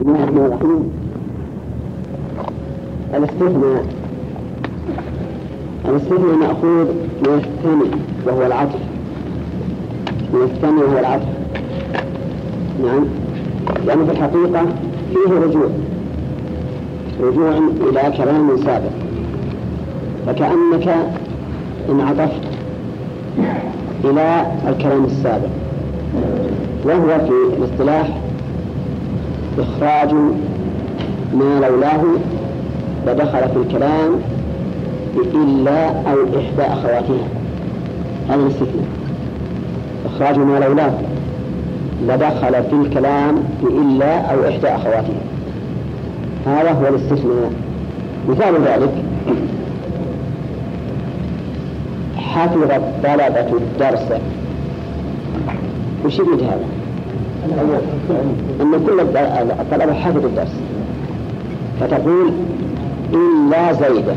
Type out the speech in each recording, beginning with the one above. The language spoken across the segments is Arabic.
الرحمن الرحيم الاستثناء. الاستثناء مأخوذ من الثاني وهو العطف. من الثاني وهو العطف. نعم. لأنه في الحقيقة فيه رجوع. رجوع إلى كلام سابق. فكأنك انعطفت إلى الكلام السابق. وهو في الاصطلاح إخراج ما لولاه لدخل في الكلام إلا أو إحدى أخواتها. هذا الاستثناء. إخراج ما لولاه لدخل في الكلام بإلا أو إحدى أخواتها. هذا هو الاستثناء. مثال ذلك حفظ طلبة الدرس. وش يريد هذا؟ أن كل الطلبة حفظوا الدرس. فتقول إلا زيدا.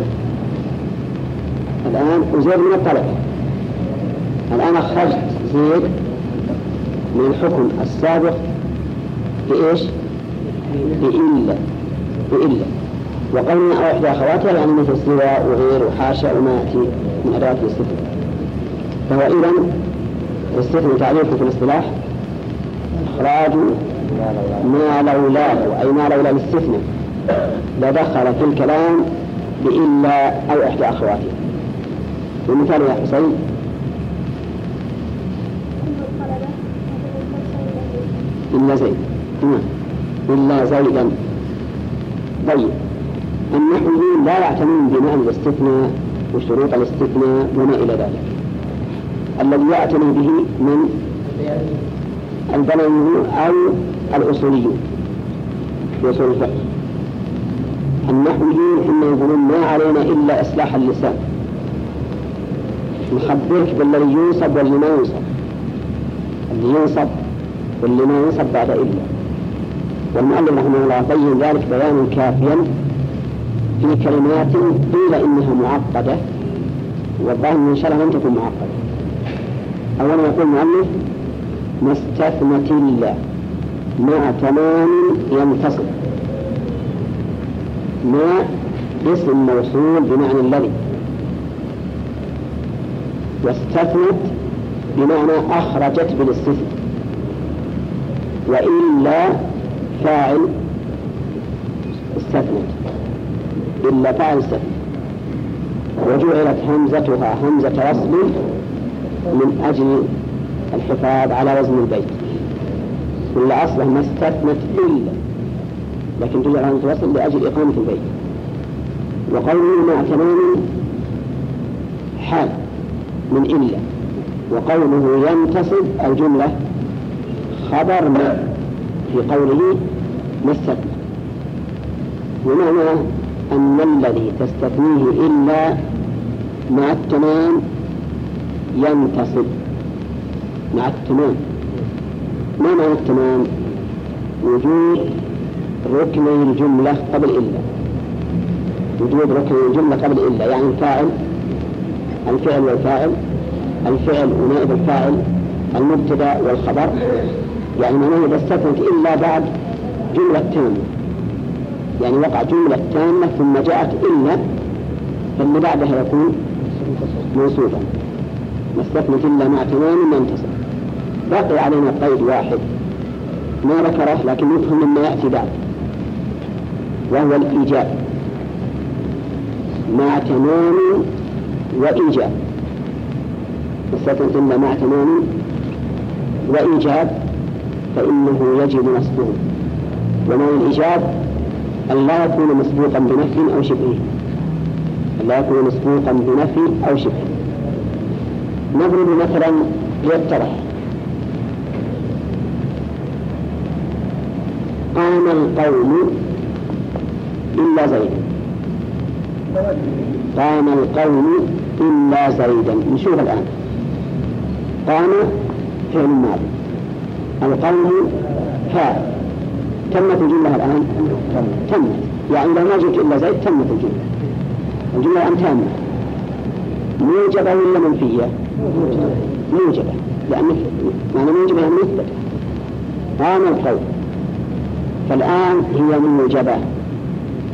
الآن وزيد من الطلبة الآن أخرجت زيد من الحكم السابق بإيش؟ بإلا. بإلا. وقولنا أو إحدى أخواتها يعني مثل سوى وغير وحاشا وما يأتي من أدوات الاستثناء. فهو إذا الاستثناء تعريفه في الاصطلاح. إخراج ما لولاه أي ما لولا الاستثناء لدخل في الكلام بإلا أو إحدى أخواتها ومثال يا حسين. إلا زيد. إلا زيدا. طيب. النحويين لا يعتنون بمعنى الاستثناء وشروط الاستثناء وما إلى ذلك. الذي يعتني به من؟ البلوي أو الأصوليون في أصول الفقه. النحويين حين يقولون ما علينا إلا إصلاح اللسان. نخبرك بالذي ينصب واللي ما ينصب. اللي ينصب واللي ما ينصب بعد إلا. والمؤلف رحمه الله بين ذلك بيانا كافيا في كلمات قيل إنها معقدة والظاهر شاء الله لم تكن معقدة. أولا يقول المؤلف ما استثنت إلا مع تمام ينتصب ما اسم موصول بمعنى الذي. واستثنت بمعنى أخرجت بالاستثناء. وإلا فاعل استثنت. إلا فاعل استثنت. وجعلت همزتها همزة وصل من أجل الحفاظ على وزن البيت. ولا أصله ما استثنت إلا لكن تجعل همزة وصل لأجل إقامة البيت. وقوله مع تمام حال من إلا وقوله ينتصب الجملة خبر ما في قوله ما استثنى. ومعنى أن الذي تستثنيه إلا مع التمام ينتصب. مع التمام. ما معنى التمام؟ وجود ركني الجملة قبل إلا. وجود ركن الجملة قبل إلا يعني الفاعل الفعل والفاعل الفعل ونائب الفاعل المبتدأ والخبر. يعني معناه إذا استثنت إلا بعد جملة تامة. يعني وقع جملة تامة ثم جاءت إلا فاللي بعدها يكون منصوبا ما استثنت إلا مع تمام ينتصر بقي علينا قيد واحد. ما ذكره لكن يفهم مما يأتي بعد. وهو الإيجاب. مع تمام وإيجاب. استثنت إلا مع تمام وإيجاب فإنه يجب نصبه. ومعنى الإيجاب أن لا يكون مسبوقا بنفي أو شبهه. أن لا يكون مسبوقا بنفي أو شبهه. نضرب مثلا ليتضح قام القوم إلا زيدا. قام القوم إلا زيدا. نشوف الآن. قام فعل ماضي. القوم فاعل تمت الجملة الآن؟ تمت. يعني إذا ما جئت إلا زيد تمت الجملة. الجملة الآن تامة. موجبة ولا منفية؟ موجبة. لأن معنى موجبة يعني مثبتة. قام القوم. فالآن هي موجبة.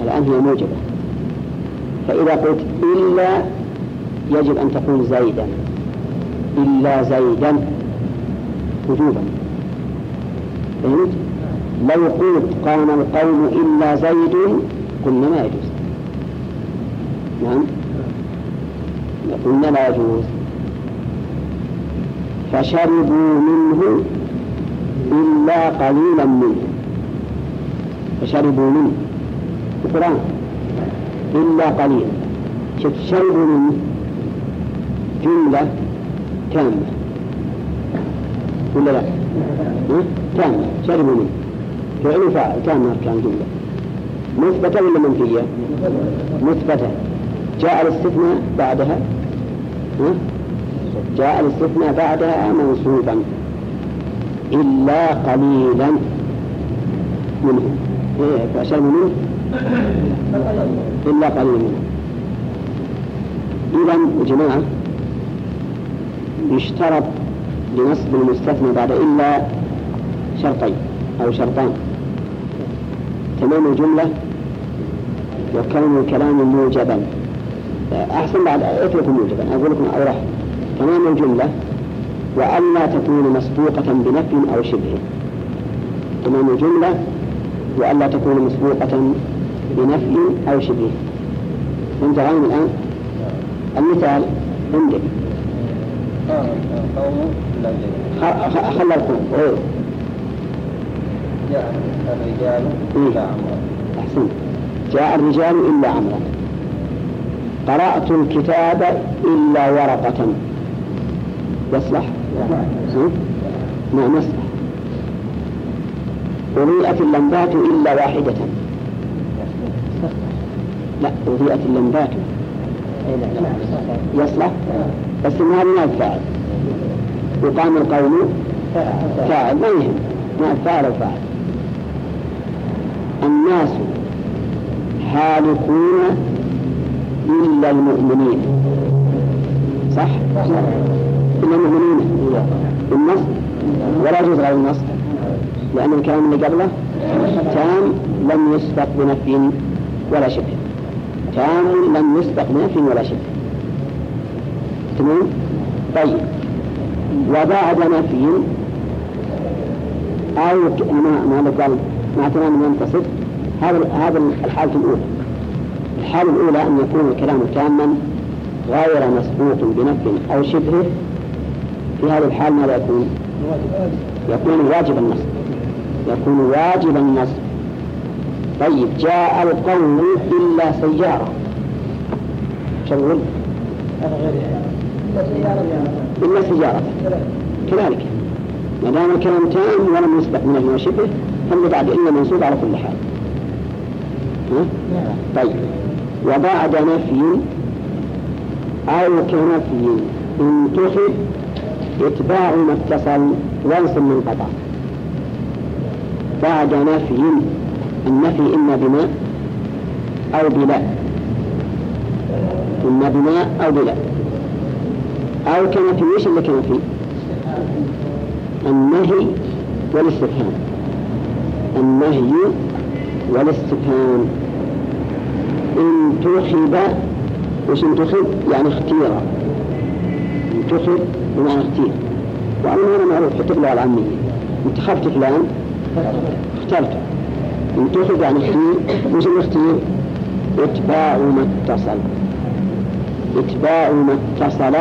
الآن هي موجبة. فإذا قلت إلا يجب أن تقول زيدا. إلا زيدا. وجوبا. فهمت؟ لو قلت قام القوم إلا زيد قلنا ما يجوز. نعم؟ قلنا لا يجوز. فشربوا منه إلا قليلا منه. فشربوا منه. القرآن. إلا قليلا شربوا منه. جملة تامة. ولا لا؟ تامة. شربوا منه. فعل فاعل. تامة أركان جملة. مثبتة ولا منفية؟ مثبتة. جاء الاستثناء بعدها. جاء الاستثناء بعدها منصوبا. إلا قليلا. منه فأشر منه إلا قليلا. منه إذا يا جماعة يشترط لنصب المستثنى بعد إلا شرطين أو شرطان. تمام الجملة؟ وكون الكلام موجبا. أحسن بعد اتركوا موجبا. أقول لكم أوضح. تمام الجملة؟ وألا تكون مسبوقة بنفي أو شبه. تمام الجملة؟ وألا تكون مسبوقة بنفي أو شبه فهمت غانم الآن؟ المثال عندك. خل القوم. إيه. جاء الرجال إلا عمرا أحسنت جاء الرجال إلا عمرا. قرأت الكتاب إلا ورقة. يصلح؟ نعم يصلح. أضيئت اللمبات إلا واحدة. لا أضيئت اللمبات يصلح؟ بس ما هذا ما فاعل وقام القول فاعل. ما يهم. ما فاعل وفاعل الناس هالكون إلا المؤمنين. صح؟ إلا المؤمنين. بالنص ولا يجوز غير النص لأن الكلام اللي قبله تام لم يسبق بنفي ولا شبه. تام لم يسبق بنفي ولا شبه. تمام؟ طيب. وبعد نفي أو ما ما قال مع تمام ينتصف هذا هذا الحالة الأولى. الحالة الأولى أن يكون الكلام تاما غير مسبوق بنفي أو شبهه في هذه الحال ماذا يكون؟ يكون واجب النصب. يكون واجب النصب طيب جاء القوم إلا سيارة. شغل. إلا سيارة. كذلك. ما دام الكلام تام ولم يسبق من وشبه فاللي بعد إلا منصوب على كل حال؟ طيب. وبعد نفي أو كنفي انتخب إتباع ما اتصل وانصب من قطع. بعد نفي النفي إما بما أو بلا إما بما أو بلا أو كنفي وش اللي كنفي؟ النهي والاستفهام. النهي والاستفهام. انتخب وش انتخب يعني اختير. انتخب بمعنى اختير. وأنا هنا معروف حتى باللغة العامية. انتخبت فلان اخترته انتخب يعني اختير وش الاختير اتباع ما اتصل. اتباع ما اتصل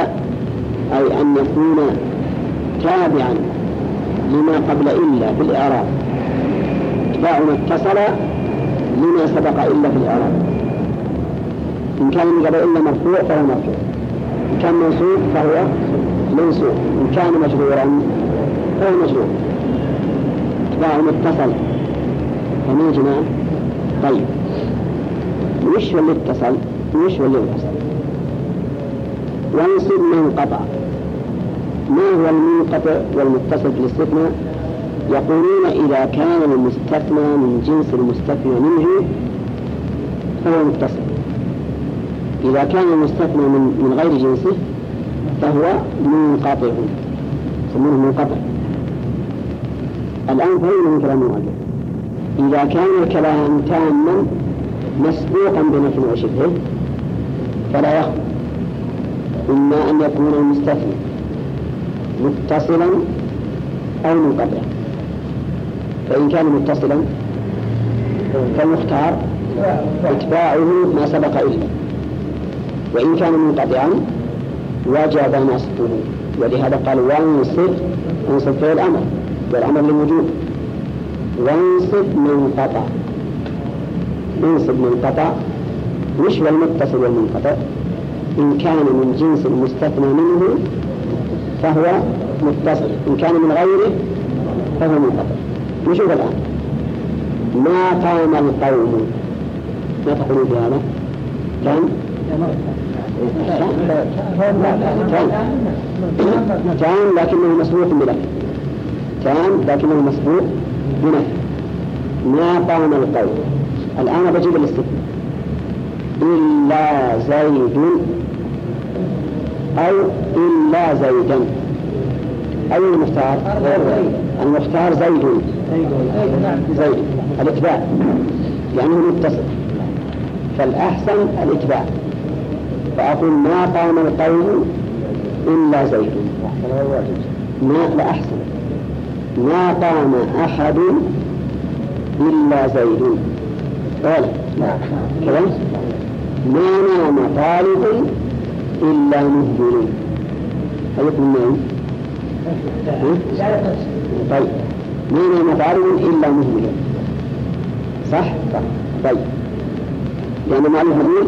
أي أن يكون تابعا لما قبل إلا بالإعراب. اتباع ما اتصل لما سبق إلا في الإعراب إن كان من قبل إلا مرفوع فهو مرفوع. إن كان منصوب فهو منصوب. إن كان مجرورا فهو مجرور. اتباع متصل فما جماعة؟ طيب. وش اللي اتصل؟ وش اللي انفصل وانصب من قطع ما هو المنقطع والمتصل بالاستثناء؟ يقولون إذا كان المستثنى من جنس المستثنى منه فهو متصل. إذا كان المستثنى من, من غير جنسه فهو منقطع. يسمونه منقطع. الآن فهمنا من كلام المؤلف إذا كان الكلام تاما مسبوقا بنفي وشبهه فلا يخفى. إما أن يكون المستثنى متصلا أو منقطعا. فإن كان متصلا فالمختار اتباعه ما سبق إلا وإن كان منقطعا وجب نصبه. ولهذا قال وانصب انصب فعل الأمر والأمر للوجوب وانصب من قطع. انصب من قطع. مش والمتصل والمنقطع. إن كان من جنس المستثنى منه فهو متصل. إن كان من غيره فهو منقطع. نشوف الآن. ما قام القوم؟ ما تقولون في هذا؟ كم؟ تام لكنه مسبوق بنفي تام لكنه مسبوق بنفي ما قام القوم الآن بجيب الاستثناء. إلا زيد أو إلا زيدا. أي المختار؟ المختار زيد. زيد. الإتباع. لأنه متصل. فالأحسن الإتباع. فأقول ما قام القوم إلا زيد. ما لا أحسن ما قام أحد إلا زيد. قال كذا ما نام طالب إلا مهجر أيكم نام طيب. ما نام طالب إلا مهجر صح؟ طيب. لأن معنى الهدول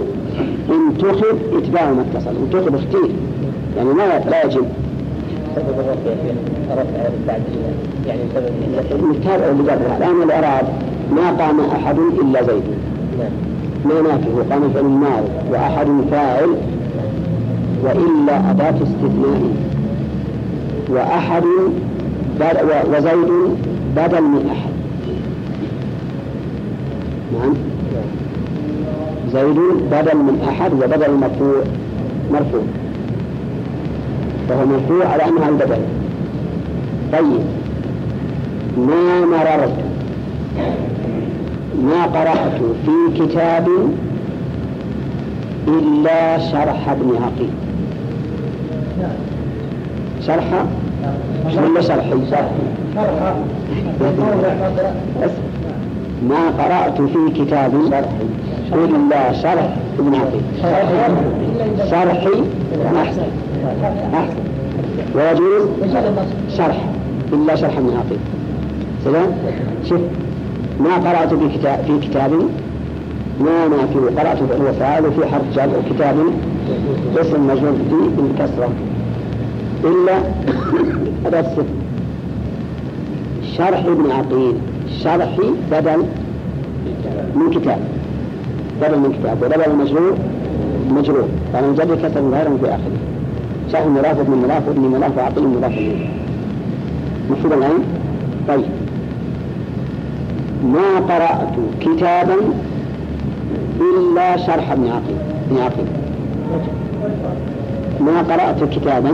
إن تخذ إتباع ما اتصل. إن تخذ اختير. يعني ما لا يجب. سبب الرفع يعني سبب التابع اللي قبل الآن الإعراب ما قام أحد إلا زيد. ما نافه؟ قام فعل الماضي وأحد فاعل. وإلا أداة استثناء. وأحد وزيد بدل من أحد. نعم. زيد بدل من أحد وبدل مرفوع مرفوع. فهو مرفوع على أنها البدل طيب. ما مررت؟ ما قرأت في كتاب إلا شرح ابن عقيل. شرح؟ ولا شرحي؟ شرح ما قرأت في كتاب إلا شرح ابن عقيل. شرحي أحسن أحسن ويجوز شرح. إلا شرح ابن عقيل سلام. شوف ما قرأت في كتاب في كتاب؟ ما ما في قرأت هو فاعل في حرف جر كتاب. اسم مجهول فيه بالكسرة إلا هذا الصف شرح ابن عقيل. شرحي بدل من كتاب. بدل من كتاب. وبدل المجرور مجرور. فأنا مجرد كسر ظاهرا في آخره. شرح مضاف من مضاف ابن مضاف وعقيل مضاف إليه مفهوم الآن؟ طيب. ما قرأت كتابا إلا شرح ابن عقيل ابن عقيل. ما قرأت كتابا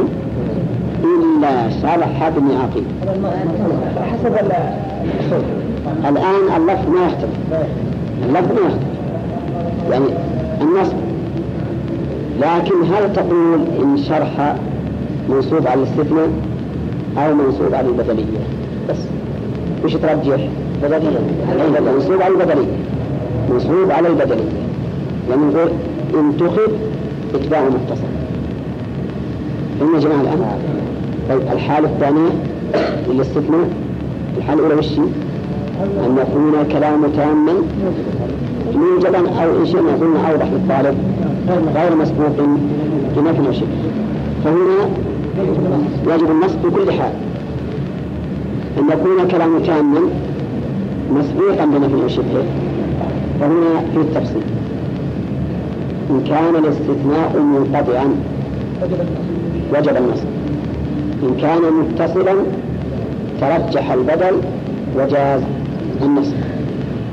إلا شرح ابن عقيل. حسب الآن اللفظ ما يختلف. اللفظ ما يختلف. يعني النصب لكن هل تقول إن شرح منصوب على الاستثناء أو منصوب على البدلية؟ بس. وش ترجح؟ بدلية منصوب على البدلية. منصوب على البدلية. يعني نقول إن تخذ إتباع متصل فهمنا يا جماعة الآن؟ طيب الحالة الثانية للاستثناء الحالة الأولى وش أن يكون الكلام تاما موجبا أو شئنا قلنا أوضح للطالب غير مسبوق بنفي وشبه فهنا يجب النصب بكل حال. أن يكون الكلام تاما مسبوقا بنفي وشبه فهنا في التفصيل. إن كان الاستثناء منقطعا وجب النصب. إن كان متصلا ترجح البدل وجاز. النصب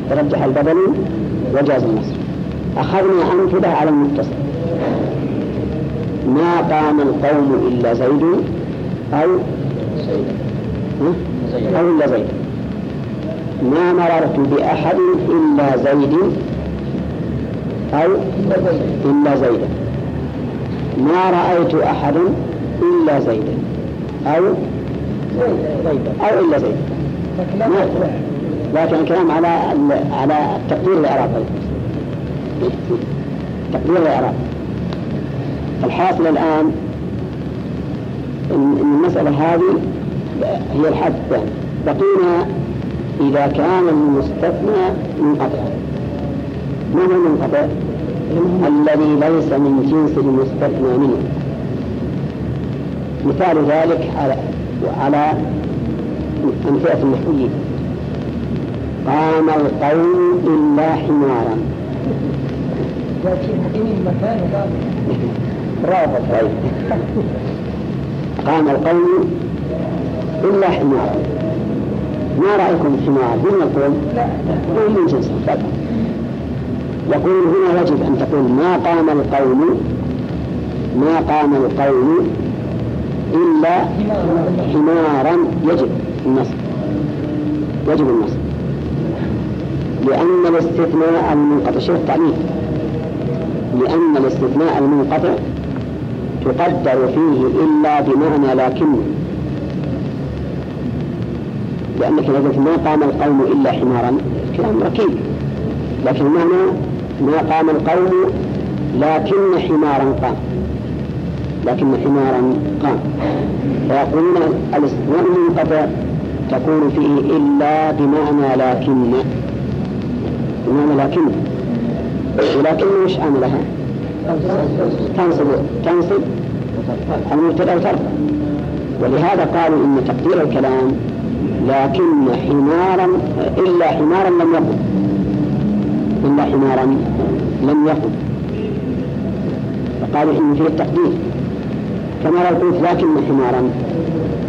ترجح البدل وجاز النصب أخذنا أمثلة على المتصل. ما قام القوم إلا زيد أو أو إلا زيد. ما مررت بأحد إلا زيد أو إلا زيدا ما رأيت أحد إلا زيدا أو أو إلا زيدا لكن الكلام على على تقدير الإعراب. تقدير الإعراب. الحاصل الآن إن المسألة هذه هي الحد. الثاني بقينا إذا كان المستثنى منقطعا ما هو المنقطع؟ الذي ليس من جنس المستثنى منه. مثال ذلك على على أمثلة النحويين قام القوم إلا حمارا قام القوم إلا حمارا ما رأيكم حمار من يقول؟ لا من جنس يقول هنا يجب أن تقول ما قام القوم ما قام القوم إلا حمارا. يجب النصب. يجب النصب. لأن الاستثناء المنقطع شوف التعليل. لأن الاستثناء المنقطع تقدر فيه إلا بمعنى لكن. لأنك إذا قلت ما قام القوم إلا حمارا كلام ركيب لكن المعنى ما قام القوم لكن حمارا قام. لكن حمارا قام. فيقولون الاستثناء المنقطع تكون فيه إلا بمعنى لكن. بمعنى لكن ولكن وش عملها؟ تنصب تنصب المبتدأ وترفع. ولهذا قالوا إن تقدير الكلام لكن حمارا إلا حمارا لم يقل إلا حمارا لم يقل فقالوا إن فيه التقدير. كما لو قلت لكن حمارا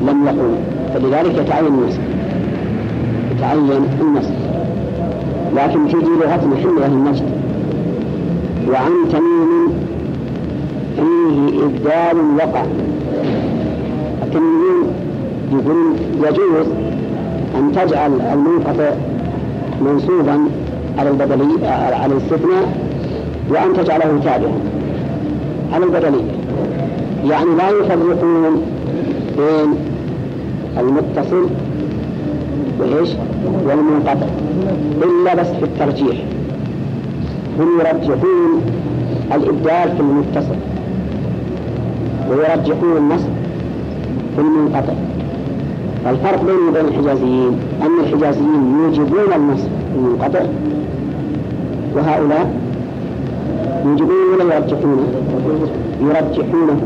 لم يقل فلذلك يتعين النصب يتعين النصب لكن تجي لغتنا حمله النجد وعن تميم فيه إبدال وقع. التميمين يقول يجوز أن تجعل المنقطع منصوبا على البدلي على الاستثناء وأن تجعله تابعا على البدلية يعني لا يفرقون بين المتصل وإيش والمنقطع إلا بس في الترجيح. هم يرجحون الإبدال في المتصل ويرجحون النصب في المنقطع. الفرق بينه وبين الحجازيين أن الحجازيين يوجبون النصب في المنقطع وهؤلاء يوجبون ولا يرجحونه يرجحونه.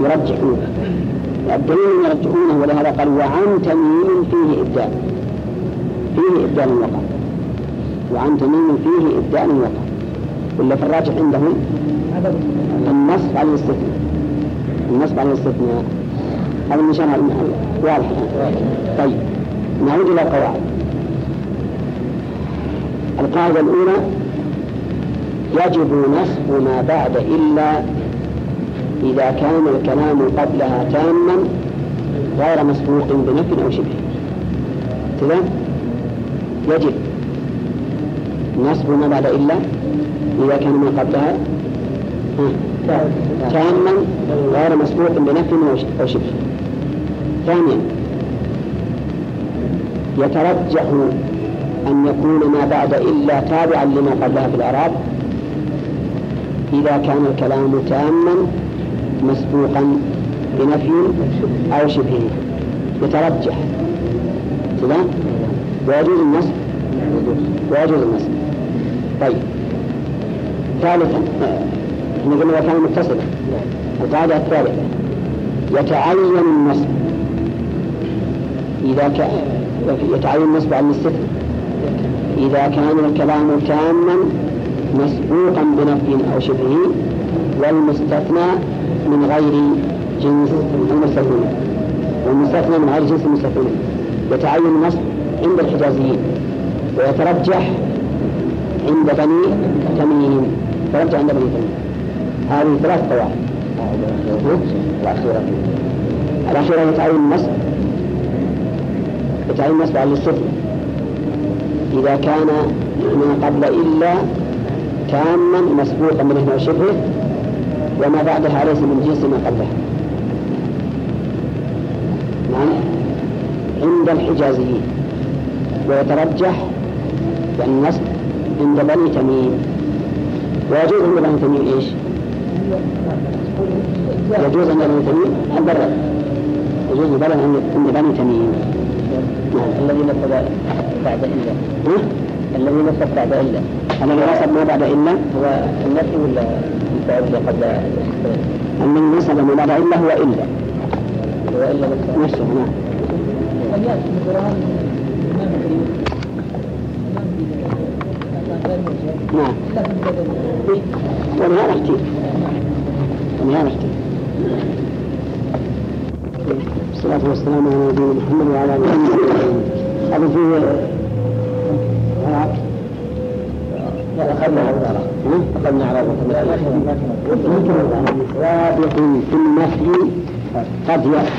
يرجحونه. الدليل يرجحونه ولهذا قال وعن تمييم فيه إبدال. فيه إبدال وقع. وعن تميم فيه إبداء وقع. ولا في الراجح عندهم؟ النصب على الاستثناء. النصب على الاستثناء. هذا شرح واضح. طيب. نعود إلى القواعد. القاعدة الأولى يجب نصب ما بعد إلا إذا كان الكلام قبلها تاما غير مسبوق بنفي أو شبه. كذا يجب نصب ما بعد إلا إذا كان ما قبلها تاما غير مسبوق بنفي أو شبه. ثانيا يترجح أن يكون ما بعد إلا تابعا لما قبلها في الإعراب إذا كان الكلام تاما مسبوقا بنفي أو شبهه يترجح كذا ويجوز النصب. ويجوز النصب. طيب. ثالثا إحنا قلنا كان متصلا القاعدة الثالثة يتعين النصب. إذا كان يتعين النصب على الاستثناء إذا كان الكلام تاما مسبوقا بنفي أو شبهه والمستثنى من غير جنس المستثنى والمستثنى من غير جنس المستثنى يتعين النصب عند الحجازيين. ويترجح عند بني تميم. يترجح عند بني تميم. هذه ثلاث قواعد. الأخيرة. الأخيرة يتعين النصب. يتعين النصب على الاستثناء إذا كان ما قبل إلا تاما مسبوقا من وشبهه وما بعدها ليس من جنس ما قبلها نعم. عند الحجازيين. ويترجح يعني النصب عند بني تميم. ويجوز عند بني تميم إيش؟ يجوز عند بني تميم البرد يجوز البرد عند بني تميم. الذي نصب بعد إلا. الذي نصب بعد إلا. الذي نصب ما بعد إلا؟ هو النفي ولا الفعل قبل الذي نصب ما بعد إلا هو إلا. هو إلا نفسه نعم. نعم. ولهذا اختير ولهذا اختير الصلاة والسلام على نبينا محمد وعلى آله وصحبه هذا أخذنا في النفي قد يأتي.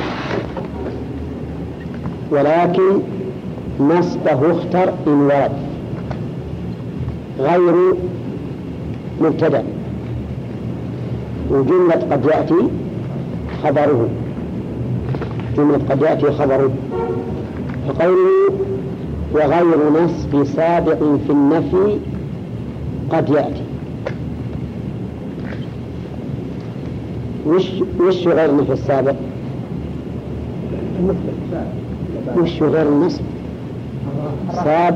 ولكن نصبه اختر إن ورد. غير مبتدأ. وجملة قد يأتي خبره. جملة قد يأتي خبره. فقوله وغير نصب سابق في النفي قد يأتي. وش وش غير النفي السابق؟ وش غير النصب؟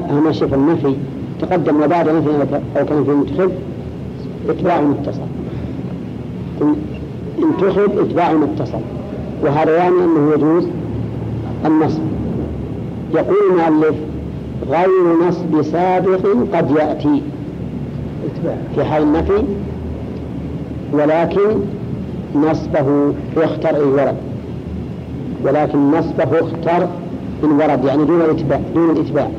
أهم شيء في النفي تقدم وبعد نفي أو كان في متخذ إتباع متصل انتخب إتباع متصل وهذا يعني أنه يجوز النصب. يقول المؤلف غير نصب سابق قد يأتي. في حال النفي ولكن نصبه يختر إن ورد ولكن نصبه اختر إن ورد يعني دون الإتباع دون الإتباع.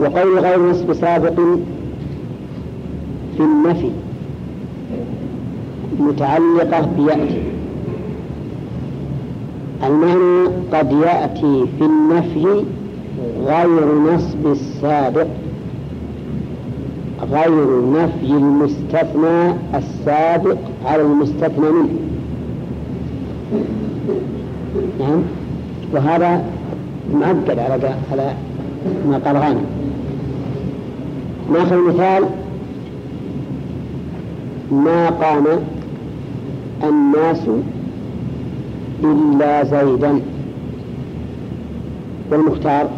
وقول غير نصب سابق في النفي متعلقة بيأتي. المعنى قد يأتي في النفي غير نصب السابق. غير نفي المستثنى السابق على المستثنى منه. نعم؟ وهذا معقد على على ما قال غانم ناخذ مثال ما قام الناس إلا زيدا. والمختار؟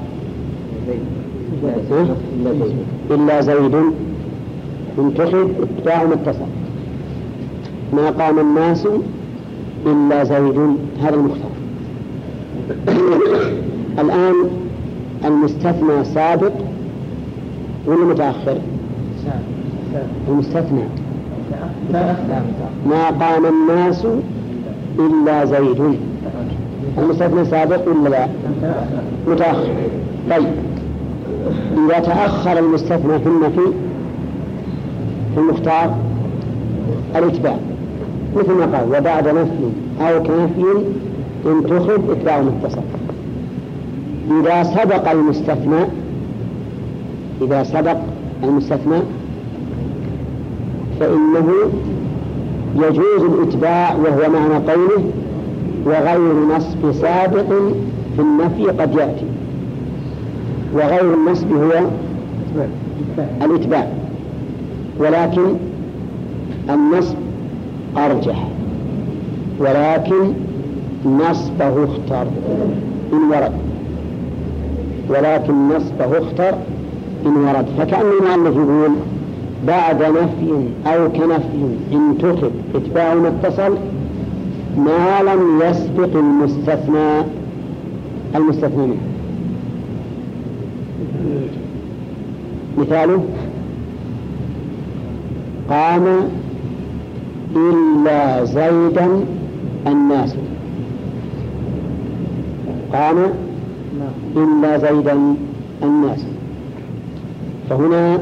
إلا زيد. انتخب اتباع متصل. ما قام الناس إلا زيد هذا المختار. الآن المستثنى سابق ولا متأخر؟ المستثنى. ما قام الناس إلا زيد. المستثنى سابق ولا لا؟ متأخر. طيب. إذا تأخر المستثنى في النفي في المختار الإتباع. مثل ما قال وبعد نفي أو كنفي انتخب إتباع متصل. إذا سبق المستثنى إذا سبق المستثنى فإنه يجوز الإتباع وهو معنى قوله وغير نصب سابق في النفي قد يأتي. وغير النصب هو الإتباع. ولكن النصب أرجح. ولكن نصبه اختر. إن ورد. ولكن نصبه اختر. إن ورد. فكأن المؤلف يقول بعد نفي أو كنفي انتخب إتباع متصل ما لم يسبق المستثنى. المستثنى منه. مثاله؟ قام إلا زيدا الناس. قام إلا زيدا الناس. فهنا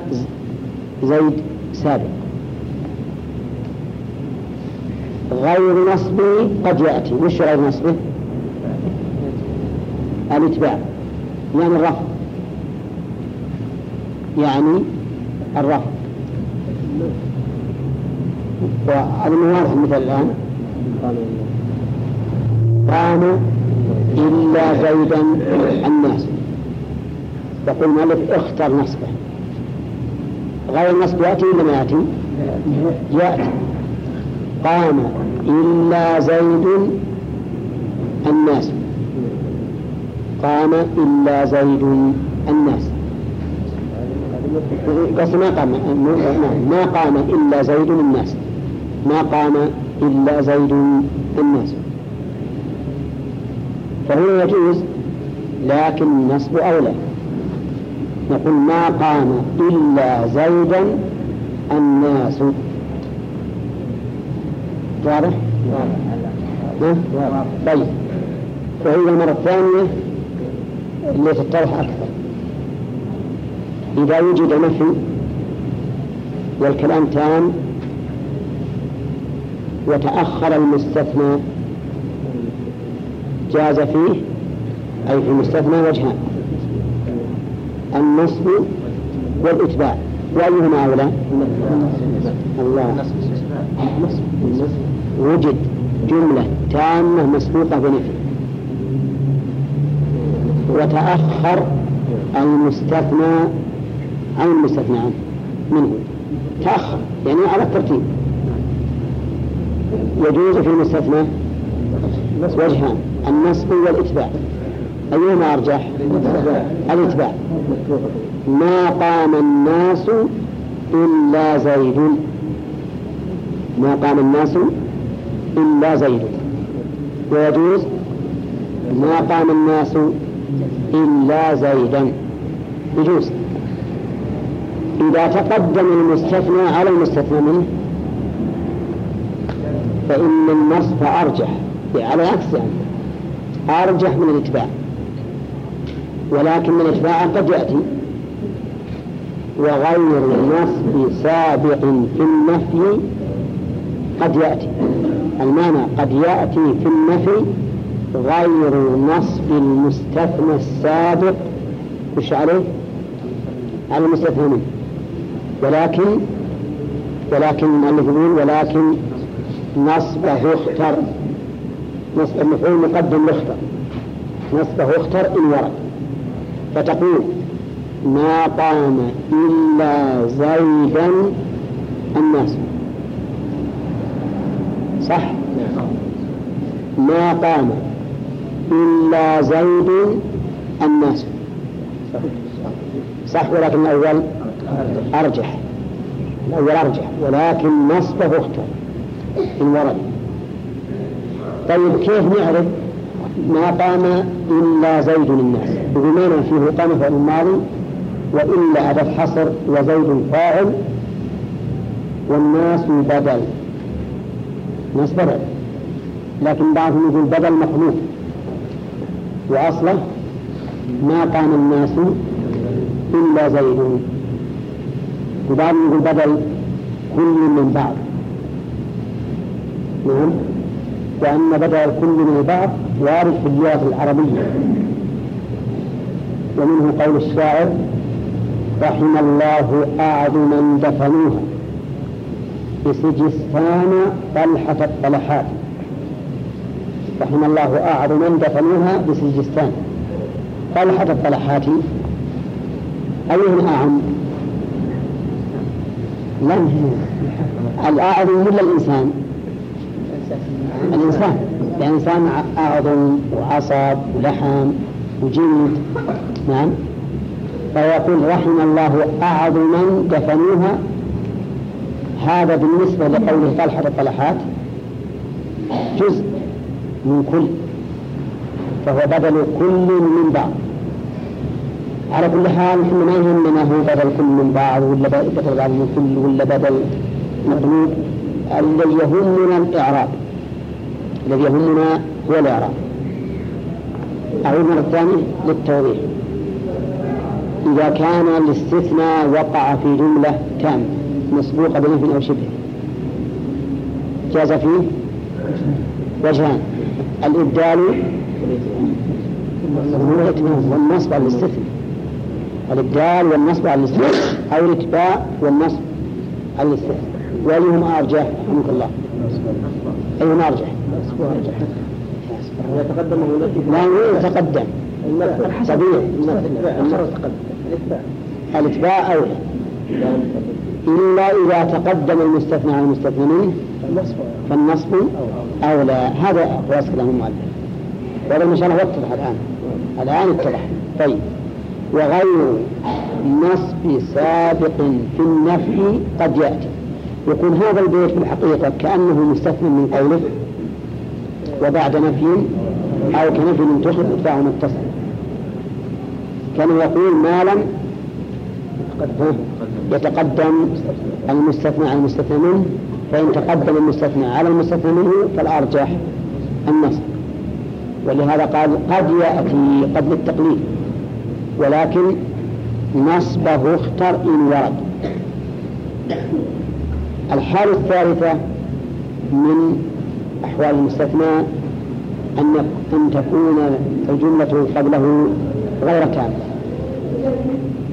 زيد سابق. غير نصبه قد يأتي. وش غير نصبه؟ الاتباع. يعني الرفع. يعني الرفع. وأظن واضح الآن. قام إلا زيدا الناس. يقول المؤلف اختر نصبه. غير النصب يأتي ولا ما يأتي؟ يأتي. قام إلا زيد الناس. قام إلا زيد الناس. بس ما قام ما قام إلا زيد الناس. ما قام إلا زيد الناس. فهو يجوز لكن النصب أولى. نقول ما قام إلا زيدا الناس. واضح؟ طيب. وهي المرة الثانية اللي تتضح أكثر. إذا وجد نفي والكلام تام وتأخر المستثنى. جاز فيه أي في المستثنى وجهان. النصب والإتباع. وأيهما أولى؟ الله. وجد جملة تامة مسبوقة بنفي. وتأخر المستثنى عن المستثنى عنه؟ منه. تأخر يعني على الترتيب. يجوز في المستثنى وجهان النصب والإتباع. أيهما أرجح؟ الإتباع. ما قام الناس إلا زيد. ما قام الناس إلا زيد. ويجوز؟ ما قام الناس إلا زيدا. يجوز. إذا تقدم المستثنى على المستثنى منه فإن النصب أرجح على عكس يعني أرجح من الإتباع. ولكن الإتباع قد يأتي. وغير النصب سابق في النفي قد يأتي. المعنى قد يأتي في النفي غير نصب المستثنى السابق. وش عليه؟ على المستثنى ولكن ولكن المؤلف يقول ولكن نصبه اختر نصب المفعول مقدم لاختر نصبه اختر إن ورد فتقول ما قام إلا زيدا الناس. صح؟ ما قام إلا زيد الناس. صح ولكن الأول أرجح. الأول أرجح. ولكن نصبه اختر إن ورد. طيب كيف نعرف ما قام إلا زيد الناس؟ بمعنى فيه قام فعل الماضي وإلا أداة حصر وزيد فاعل والناس بدل. ناس بدل. لكن بعضهم يقول بدل مخلوق. وأصله ما قام الناس إلا زيد. وبعضهم يقول بدل كل من بعض. نعم وأن بدل الكل من البعض وارد في اللغة العربية ومنه قول الشاعر رحم الله أعظ من دفنوها بسجستان طلحة الطلحات رحم الله أعظ من دفنوها بسجستان طلحة الطلحات أيهم أعم؟ لم الأعظم ولا الإنسان؟ الإنسان الإنسان أعظم وعصب ولحم وجلد نعم. فيقول رحم الله أعظم من دفنوها. هذا بالنسبة لقوله طلحة الطلحات. جزء من كل فهو بدل كل من بعض. على كل حال نحن ما يهمنا هو بدل كل من بعض ولا بدل بعض من كل ولا بدل مقلوب الذي يهمنا الإعراب. الذي يهمنا هو الإعراب أعود مرة ثانية للتوضيح. إذا كان الاستثناء وقع في جملة تامة مسبوقة بنفي أو شبه. جاز فيه؟ وجهان. الإبدال والنصب على الاستثناء. الإبدال والنصب على الاستثناء. أو الإتباع والنصب على الاستثناء. وأيهما أرجح؟ رحمك الله. أيهما أرجح؟ يتقدم لا يتقدم. طبيعي الإتباع أولى. إلا إذا تقدم المستثنى على المستثنى منه فالنصب أولى. هذا خلاص كلام المؤلف. ولو إن شاء الله يتضح الآن. الآن اتضح طيب. وغير نصب سابق في النفي قد يأتي. يكون هذا البيت في الحقيقة كأنه مستثنى من قوله وبعد نفي أو كنفي من تخرج إتباع متصل. كان يقول ما لم يتقدم. المستثنى على المستثنى منه فإن تقدم المستثنى على المستثنى منه فالأرجح النصب ولهذا قال قد يأتي قد للتقليد ولكن نصبه اختر إن ورد. الحالة الثالثة من أحوال المستثنى أن أن تكون الجملة قبله غير كاملة.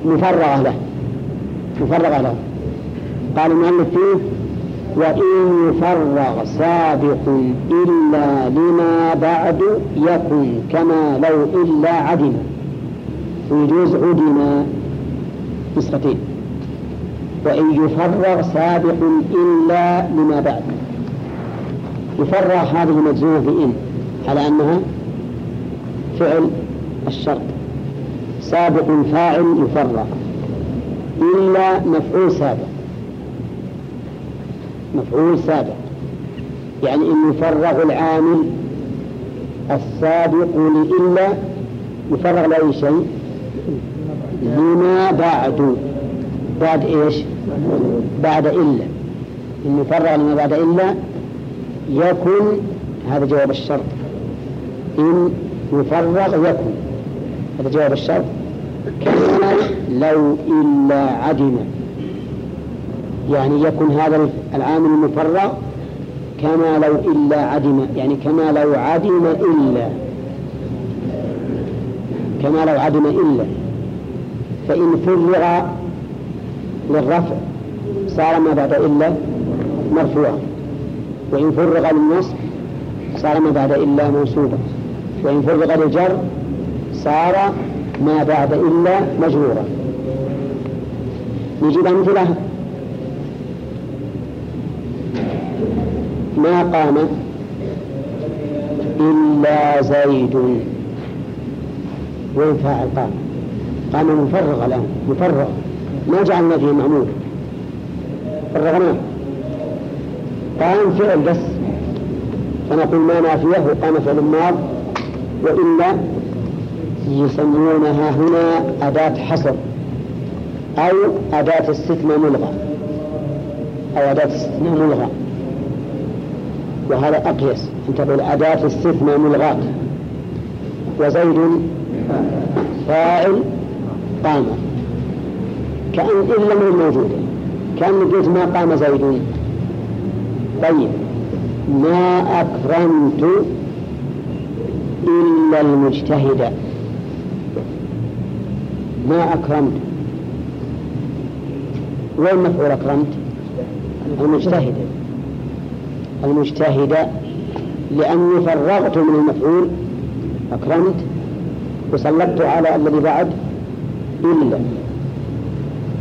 مفرغة له. مفرغة له. قال المؤلف فيه وإن يفرغ سابق إلا لما بعد يكن كما لو إلا عدم ويجوز عدم نسختين. وإن يفرغ سابق إلا لما بعد. يفرغ هذه مجزومة بإن على أنها فعل الشرط. سابق فاعل يفرغ إلا مفعول سابق. مفعول سابق. يعني إن يفرغ العامل السابق لإلا يفرغ لأي شيء؟ لما بعد. بعد إيش؟ بعد إلا. إن يفرغ لما بعد إلا يكن هذا جواب الشرط. إن يفرغ يكن. هذا جواب الشرط. كما لو إلا عدم. يعني يكن هذا العامل المفرغ كما لو إلا عدم. يعني كما لو عدم إلا. كما لو عدم إلا. فإن فرغ للرفع صار ما بعد إلا مرفوعا. وإن فرغ للنصب صار ما بعد إلا منصوبا. وإن فرغ للجر صار ما بعد إلا مجرورا. نجيب أمثلة. ما قام إلا زيد. وين فاعل قام؟ قام مفرغ الآن مفرغ. ما جعلنا فيه معمول. فرغناه. قام فعل بس فنقول ما نافية وقام فعل ماض وإلا يسمونها هنا أداة حصر أو أداة استثناء ملغى أو أداة استثناء ملغى. وهذا أقيس أن تقول أداة استثناء ملغاة. وزيد فاعل قام. كأن إن لم موجودة كأن قلت ما قام زيد. طيب ما أكرمت إلا المجتهد. ما أكرمت. وين مفعول أكرمت؟ المجتهد. المجتهد لأني فرغت من المفعول. أكرمت. وسلطت على الذي بعد إلا.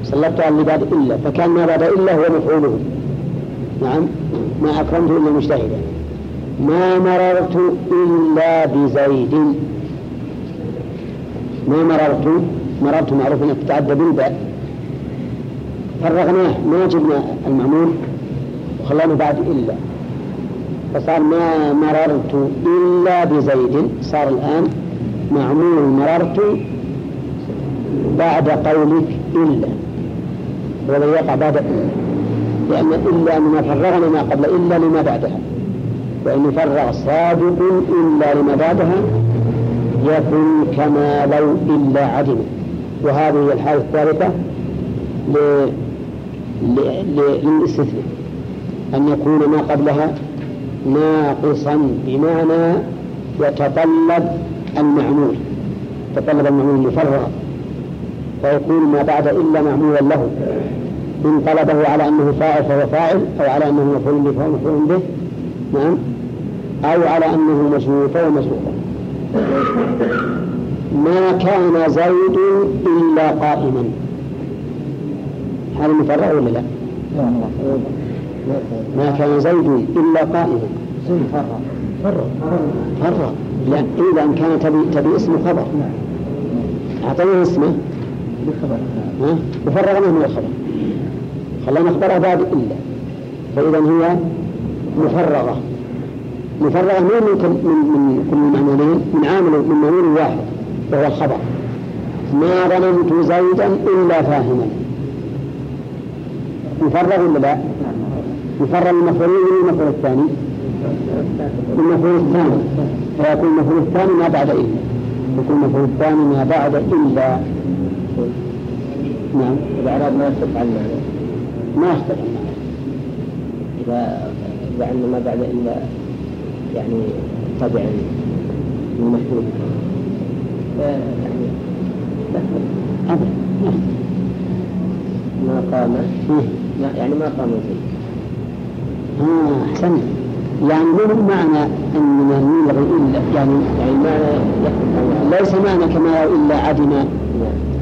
سلطت على الذي بعد إلا. فكان ما بعد إلا هو مفعوله. نعم. ما أكرمت إلا المجتهد ما مررت إلا بزيد. ما مررت مررت معروف أنك تتعدى بالباء. فرغناه ما جبنا المعمول وخلانا بعد إلا. فصار ما مررت إلا بزيد. صار الآن معمول مررت بعد قولك إلا. والذي يقع بعد لأن إلا مما فرغنا ما قبل إلا لما بعدها. وإن يفرغ صادق إلا لما بعدها يكن كما لو إلا عدم. وهذه هي الحالة الثالثة للاستثناء. أن يكون ما قبلها ناقصا بمعنى يتطلب المعمول. يتطلب المعمول المفرغ فيكون ما بعد إلا معمولا له. إن طلبه على أنه فاعل فهو فاعل أو على أنه مفعول به فهو مفعول به. نعم. أو على أنه مشروع فهو مشروع ما كان زيد إلا قائما. هذا مفرغ ولا لا؟ ما كان زيد إلا قائما. فرغ فرغ لا إذا كان تبي تبي اسم خبر. أعطينا اسمه. بخبر ها؟ وفرغناه من الخبر خلينا نخبرها بعد إلا. فإذا هي مفرغة. مفرغة من من من كل المعمولين من عامل من معمول واحد وهو الخبر. ما ظننت زيدا إلا فاهما. مفرغ ولا لا؟ مفرغ المفعول من المفعول الثاني؟ المفعول الثاني. فيكون المفعول الثاني ما بعد إلا. يكون المفعول الثاني ما بعد إلا. نعم. الإعراب ما يختلف عن ما يختلف إذا إذا أن ما بعد إلا يعني تبع المشهور يعني أبدا ما قام. يعني ما قام آه أحسنت. يعني مو معنى أننا نلغي إلا يعني يعني يختلف ليس معنى كما إلا عدم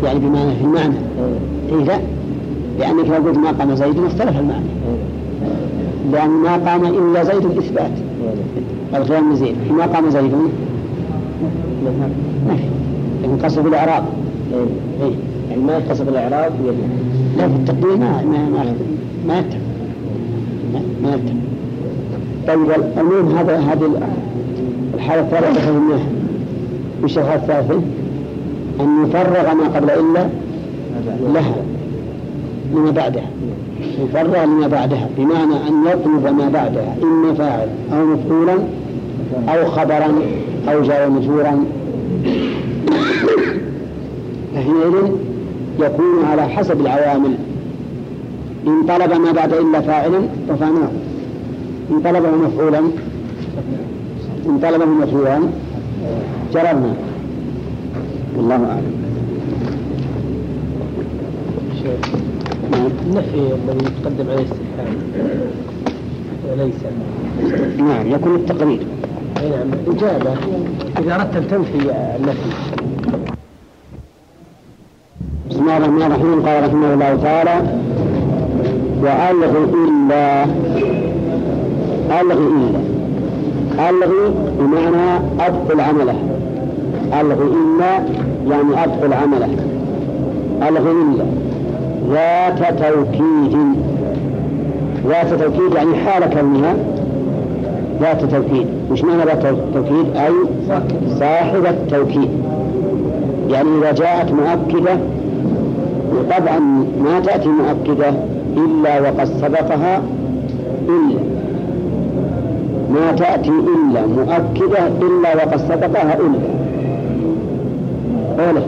يعني بمعنى في المعنى. إيه لا. لأنك لو قلت ما قام زيد اختلف المعنى. لأن ما قام إلا زيد الإثبات القيام زيد ما قام زيد؟ ما في لكن قصد بالإعراب. إيه. يعني ما يتصل بالإعراب لا في التقدير ما ما ما ما ما طيب المهم هذا هذه الحالة الثالثة فهمناها وش الحالة الثالثة؟ أن يفرغ ما قبل إلا لها. لما بعدها. يفرغ لما بعدها. بمعنى أن يطلب ما بعدها. إما فاعل أو مفعولا أو خبرا أو جار مجهورا فحينئذ يكون على حسب العوامل. إن طلب ما بعد إلا فاعلا رفعناه. إن طلبه مفعولا إن طلبه مفعولا جررنا والله أعلم. النفي الذي يتقدم عليه استفهام وليس نعم يكون التقرير. أي نعم إجابة. إذا أردت أن تنفي النفي. بسم الله الرحمن الرحيم. قال رحمه الله تعالى وألغ إلا. ألغ إلا. ألغي بمعنى أدخل عمله. ألغ إلا يعني أدخل عمله. ألغ إلا. ذات توكيد. ذات توكيد يعني حال كونها ذات توكيد. وش معنى ذات توكيد؟ أي صاحب التوكيد. يعني إذا جاءت مؤكدة وطبعا ما تأتي مؤكدة إلا وقد سبقها إلا. ما تأتي إلا مؤكدة إلا وقد سبقها إلا. أولا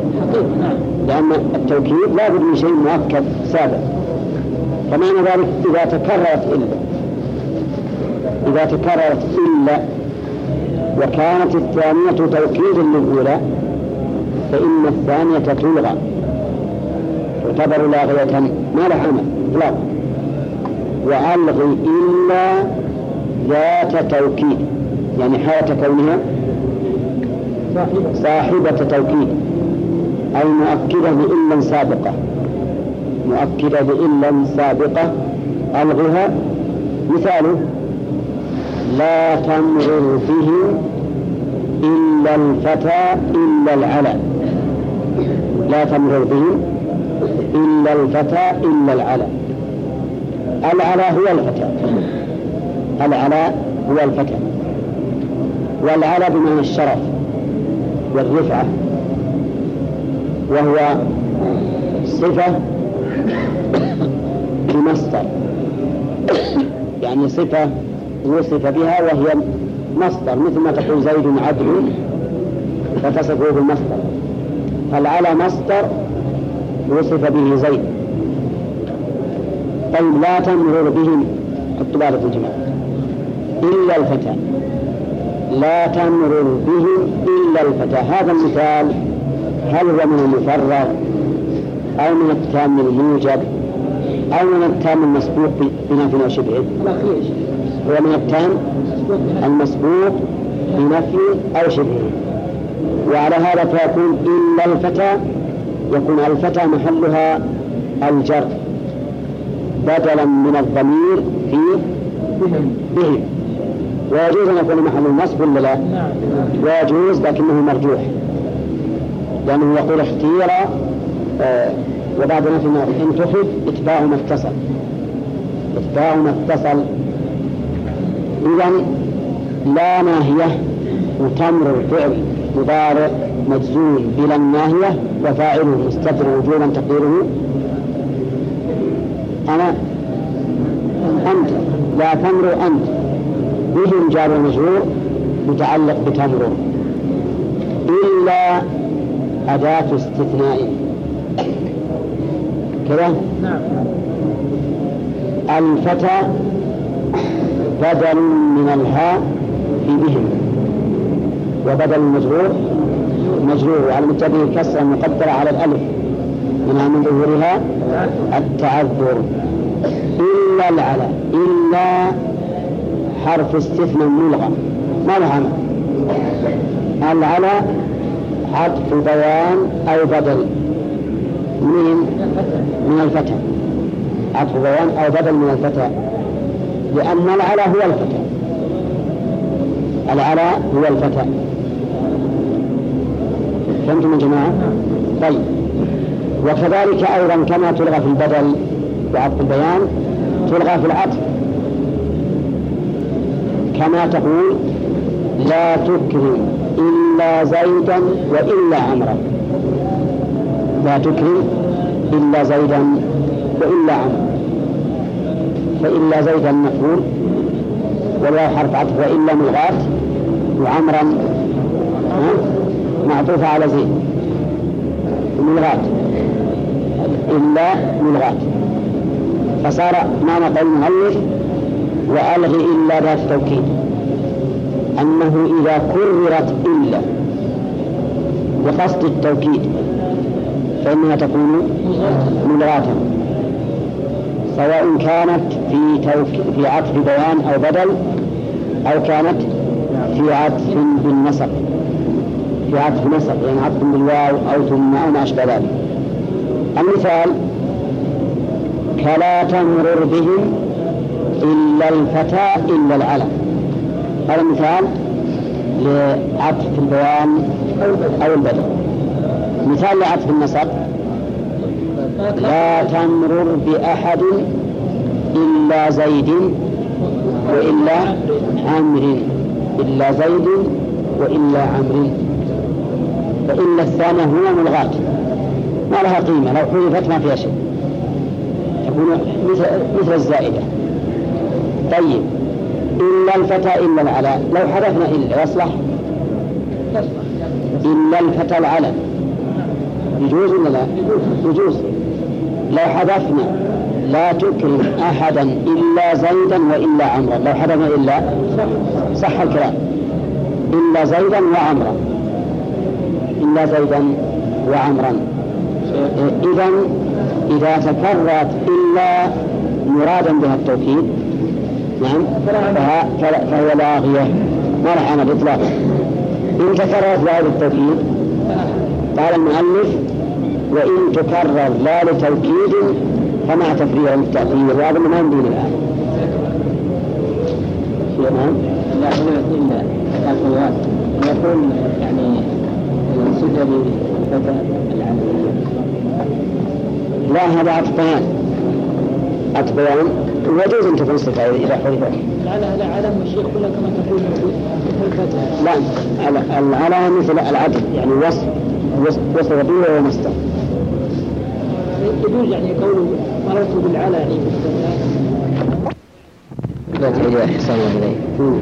لأن التوكيد لا بد من شيء مؤكد سابق. فمعنى ذلك إذا تكررت إلا إذا تكررت إلا وكانت الثانية توكيدا للأولى فإن الثانية تلغى. تعتبر لاغية ما لها عمل إطلاقا وألغي إلا ذات توكيد يعني حالة كونها صاحبة توكيد. أي مؤكدة بإلا سابقة. مؤكدة بإلا سابقة. ألغها. مثاله. لا تمرر به إلا الفتى إلا العلى لا تمرر به إلا الفتى إلا العلى العلى هو الفتى. العلى هو الفتى. والعلى بمعنى الشرف والرفعة. وهو صفة بمصدر يعني صفة وصف بها وهي مصدر مثل ما تقول زيد عدل فتصفه بالمصدر. فالعلى مصدر وصف به زيد. طيب لا تمرر حطوا في الجماعة. إلا الفتى. لا تمرر بهم إلا الفتى. هذا المثال هل هو من المفرغ أو من التام الموجب أو من التام المسبوق بنفي أو شبهه هو من التام المسبوق بنفي أو شبهه وعلى هذا فيكون إلا الفتى يكون الفتى محلها الجر بدلا من الضمير في بهم. ويجوز أن يكون محل النصب ولا لا؟ ويجوز لكنه مرجوح. لأنه يقول اختير آه وبعد نفي إن تحب إتباع ما اتصل. إتباع ما اتصل. إذا لا ناهية وتمر الفعل مضارع مجزوم بلا الناهية وفاعله مستتر وجوبا تقديره. أنا أنت لا تمر أنت. بهم جار ومجرور متعلق بتمر إلا أداة استثناء. كذا؟ نعم. الفتى بدل من الهاء في بهم. وبدل المجرور مجرور. وعلى متبه كسرة مقدرة على الألف. منها من ظهورها التعذر. إلا العلى إلا حرف استثناء ملغى ما له العلى عطف بيان أو بدل. من من الفتى. عطف بيان أو بدل من الفتى. لأن العلى هو الفتى. العلى هو الفتى. فهمتم يا جماعة؟ طيب. وكذلك أيضا كما تلغى في البدل وعطف البيان تلغى في العطف. كما تقول لا تكرم إلا زيدا وإلا عمرا. لا تكرم إلا زيدا وإلا عمرا. فإلا زيدا نقول ولا حرف عطف وإلا ملغاة وعمرا معطوفة على زيد. ملغاة إلا ملغاة فصار معنى قول المؤلف وألغي إلا ذات توكيد. أنه إذا كررت إلا بقصد التوكيد فإنها تكون ملغاة سواء كانت في. في عطف بيان أو بدل أو كانت في عطف بالنسق في عطف نسق يعني عطف بالواو أو ثم أو ما أشبه ذلك المثال كلا تمرر بهم إلا الفتى إلا العلم هذا مثال لعطف البيان أو البدل مثال لعطف النسق لا تمرر بأحد إلا زيد وإلا عمر إلا زيد وإلا عمر فإلا الثانية هنا ملغاة. ما لها قيمة. لو حذفت ما فيها شيء. تكون مثل الزائدة. طيب. إلا الفتى إلا العلاء لو حذفنا إلا يصلح. إلا الفتى العلم يجوز ولا لا؟ يجوز. لو حذفنا لا تكرم أحدا إلا زيدا وإلا عمرا. لو حذفنا إلا صح الكلام. إلا زيدا وعمرا. إلا زيدا وعمرا. إذا إذا تكررت إلا مرادا بها التوكيد نعم فهي لاغية ما راح عمل إطلاقا إن تكررت بهذا التوكيد قال المؤلف وإن تكرر لا لتوكيد فمع تفريغ التأثير وهذا ما يمدين الآن. نعم؟ لا يقول يعني سجل لا هذا عطف بيان عطف بيان ويجوز ان تكون صفه اذا حذفت. العلى علم الشيخ كلها كما تقول لا العلى مثل العدل يعني وصف وصف به ومصدر. يجوز يعني قوله مررت بالعلى يعني لا تعيد إحسان الله اليه.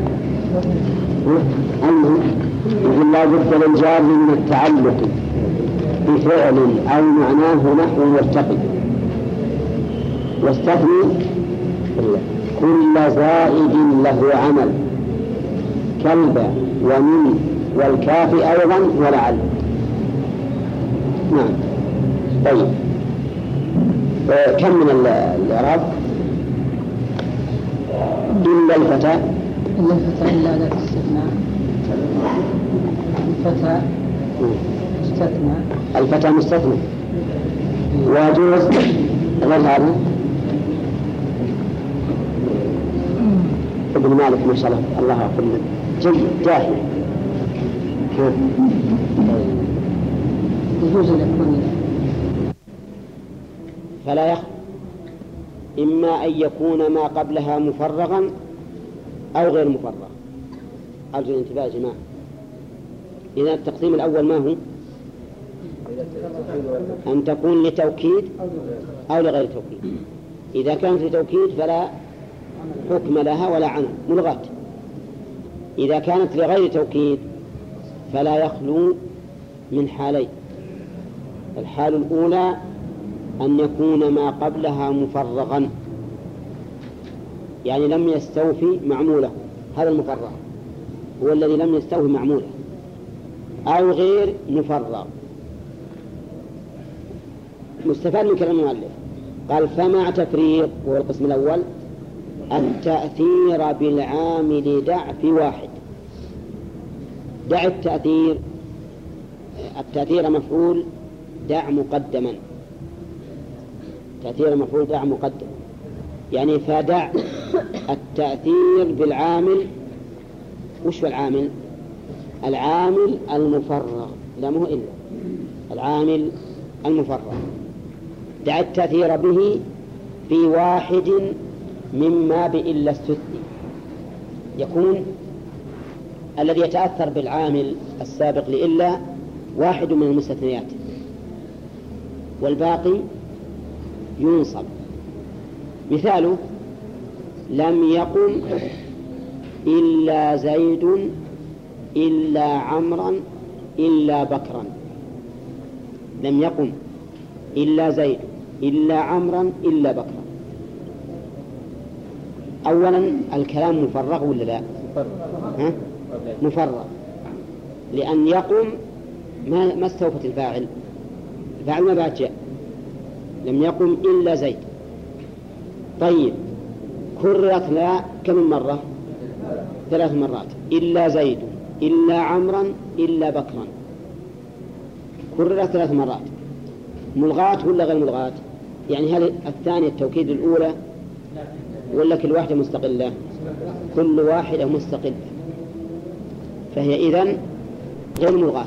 يقول لا بد للجار من التعلق بفعل أو معناه نحو يرتقي واستثني كل زائد له عمل. كلب ومن والكاف أيضا ولعل. نعم. طيب. كم من الإعراب؟ إلا الفتى إلا الفتى إلا أداة استثناء. الفتى مستثنى الفتى مستثنى. ويجوز غير هذا ابن مالك ما شاء الله. الله يغفر له جيد جاهل. يجوز أن يكون. فلا يخ إما أن يكون ما قبلها مفرغا أو غير مفرغ. أرجو الانتباه يا جماعة. إذا التقسيم الأول ما هو؟ أن تكون لتوكيد أو لغير توكيد. إذا كانت لتوكيد فلا حكم لها ولا عنه ملغاة. إذا كانت لغير توكيد فلا يخلو من حالين. الحال الأولى أن يكون ما قبلها مفرغا. يعني لم يستوفي معموله هذا المفرغ. هو الذي لم يستوفي معموله. أو غير مفرغ. مستفاد من كلام المؤلف. قال فمع تفريق هو القسم الأول. التأثير بالعامل دع في واحد. دع التأثير التأثير مفعول دع مقدما. تأثير مفعول دع مقدم يعني فدع التأثير بالعامل. وش العامل؟ العامل المفرغ. لا مو إلا. العامل المفرغ. دع التأثير به في واحد مما بإلا استثني يكون الذي يتأثر بالعامل السابق لإلا واحد من المستثنيات والباقي ينصب. مثاله لم يقم إلا زيد إلا عمرا إلا بكرا. لم يقم إلا زيد إلا عمرا إلا بكرا. أولا الكلام مفرغ ولا لا؟ ها؟ مفرغ. لأن يقم ما ما استوفت الفاعل. الفاعل ما بعد جاء. لم يقم إلا زيد. طيب. كررت لا كم مرة؟ ثلاث مرات. إلا زيد إلا عمرا إلا بكرا. كررت ثلاث مرات. ملغاة ولا غير ملغاة؟ يعني هل الثانية التوكيد الأولى ولا كل واحدة مستقلة؟ كل واحدة مستقلة. فهي إذن غير ملغاة.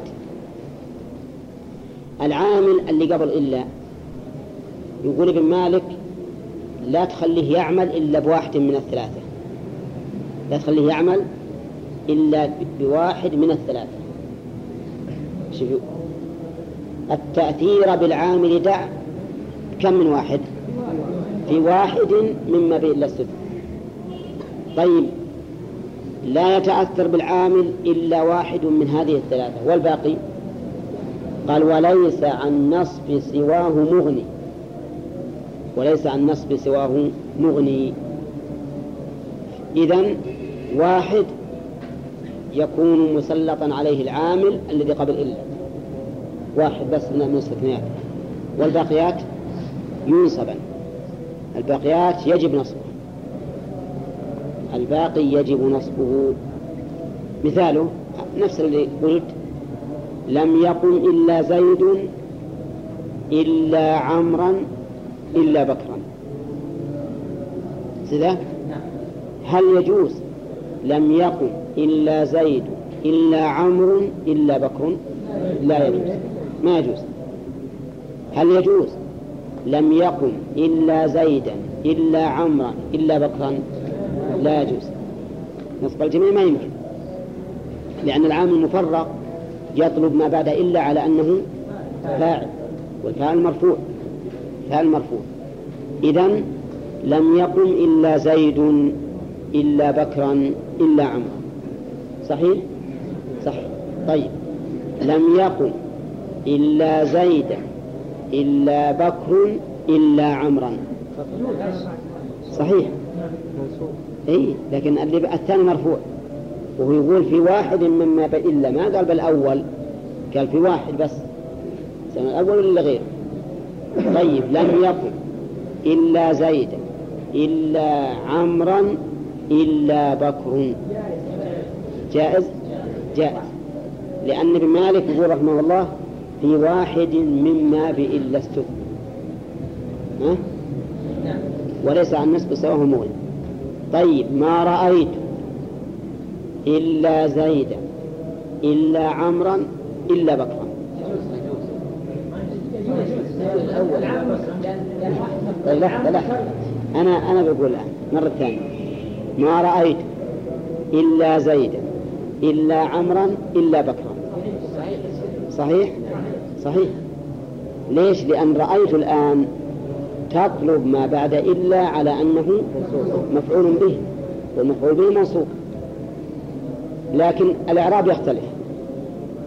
العامل اللي قبل إلا يقول ابن مالك لا تخليه يعمل إلا بواحد من الثلاثة. لا تخليه يعمل إلا بواحد من الثلاثة. شوفوا. التأثير بالعامل دع كم من واحد؟ في واحد مما بين إلا السدس طيب لا يتأثر بالعامل إلا واحد من هذه الثلاثة. والباقي؟ قال وليس عن نصب سواه مغني. وليس عن نصب سواه مغني. إذن واحد يكون مسلطا عليه العامل الذي قبل إلا. واحد بس من الاستثناءات والباقيات ينصبا الباقيات يجب نصبه. الباقي يجب نصبه. مثاله نفس اللي قلت لم يقم إلا زيد إلا عمرا إلا بكرا. كذا هل يجوز لم يقم إلا زيد إلا عمرو إلا بكر؟ لا يجوز. ما يجوز. هل يجوز؟ لم يقم إلا زيدا إلا عمرا إلا بكرا. لا يجوز. نصب الجميع ما يمكن. لأن العامل المفرق يطلب ما بعد إلا على أنه فاعل والفاعل مرفوع. فاعل مرفوع. إذن لم يقم إلا زيد إلا بكرا إلا عمرا. صحيح؟ صحيح. طيب. لم يقم إلا زيدا إلا بكر إلا عمرا. صحيح. اي لكن الثاني مرفوع. وهو يقول في واحد مما إلا ما قال بالأول قال في واحد بس. الأول ولا غير طيب لم يقم إلا زيدا إلا عمرا إلا بكر. جائز؟ جائز. لأن ابن مالك يقول رحمه الله في واحد مما بإلا استثنى. ها؟ وليس عن نسب سواه مغني طيب ما رأيت؟ إلا زيدا إلا عمرا إلا بكرا. طيب لحظة لحظة أنا أنا بقول الآن مرة ثانية. ما رأيت؟ إلا زيدا إلا عمرا إلا بكرا. صحيح؟ صحيح. ليش؟ لأن رأيت الآن تطلب ما بعد إلا على أنه مفعول به والمفعول به منصوب. لكن الإعراب يختلف.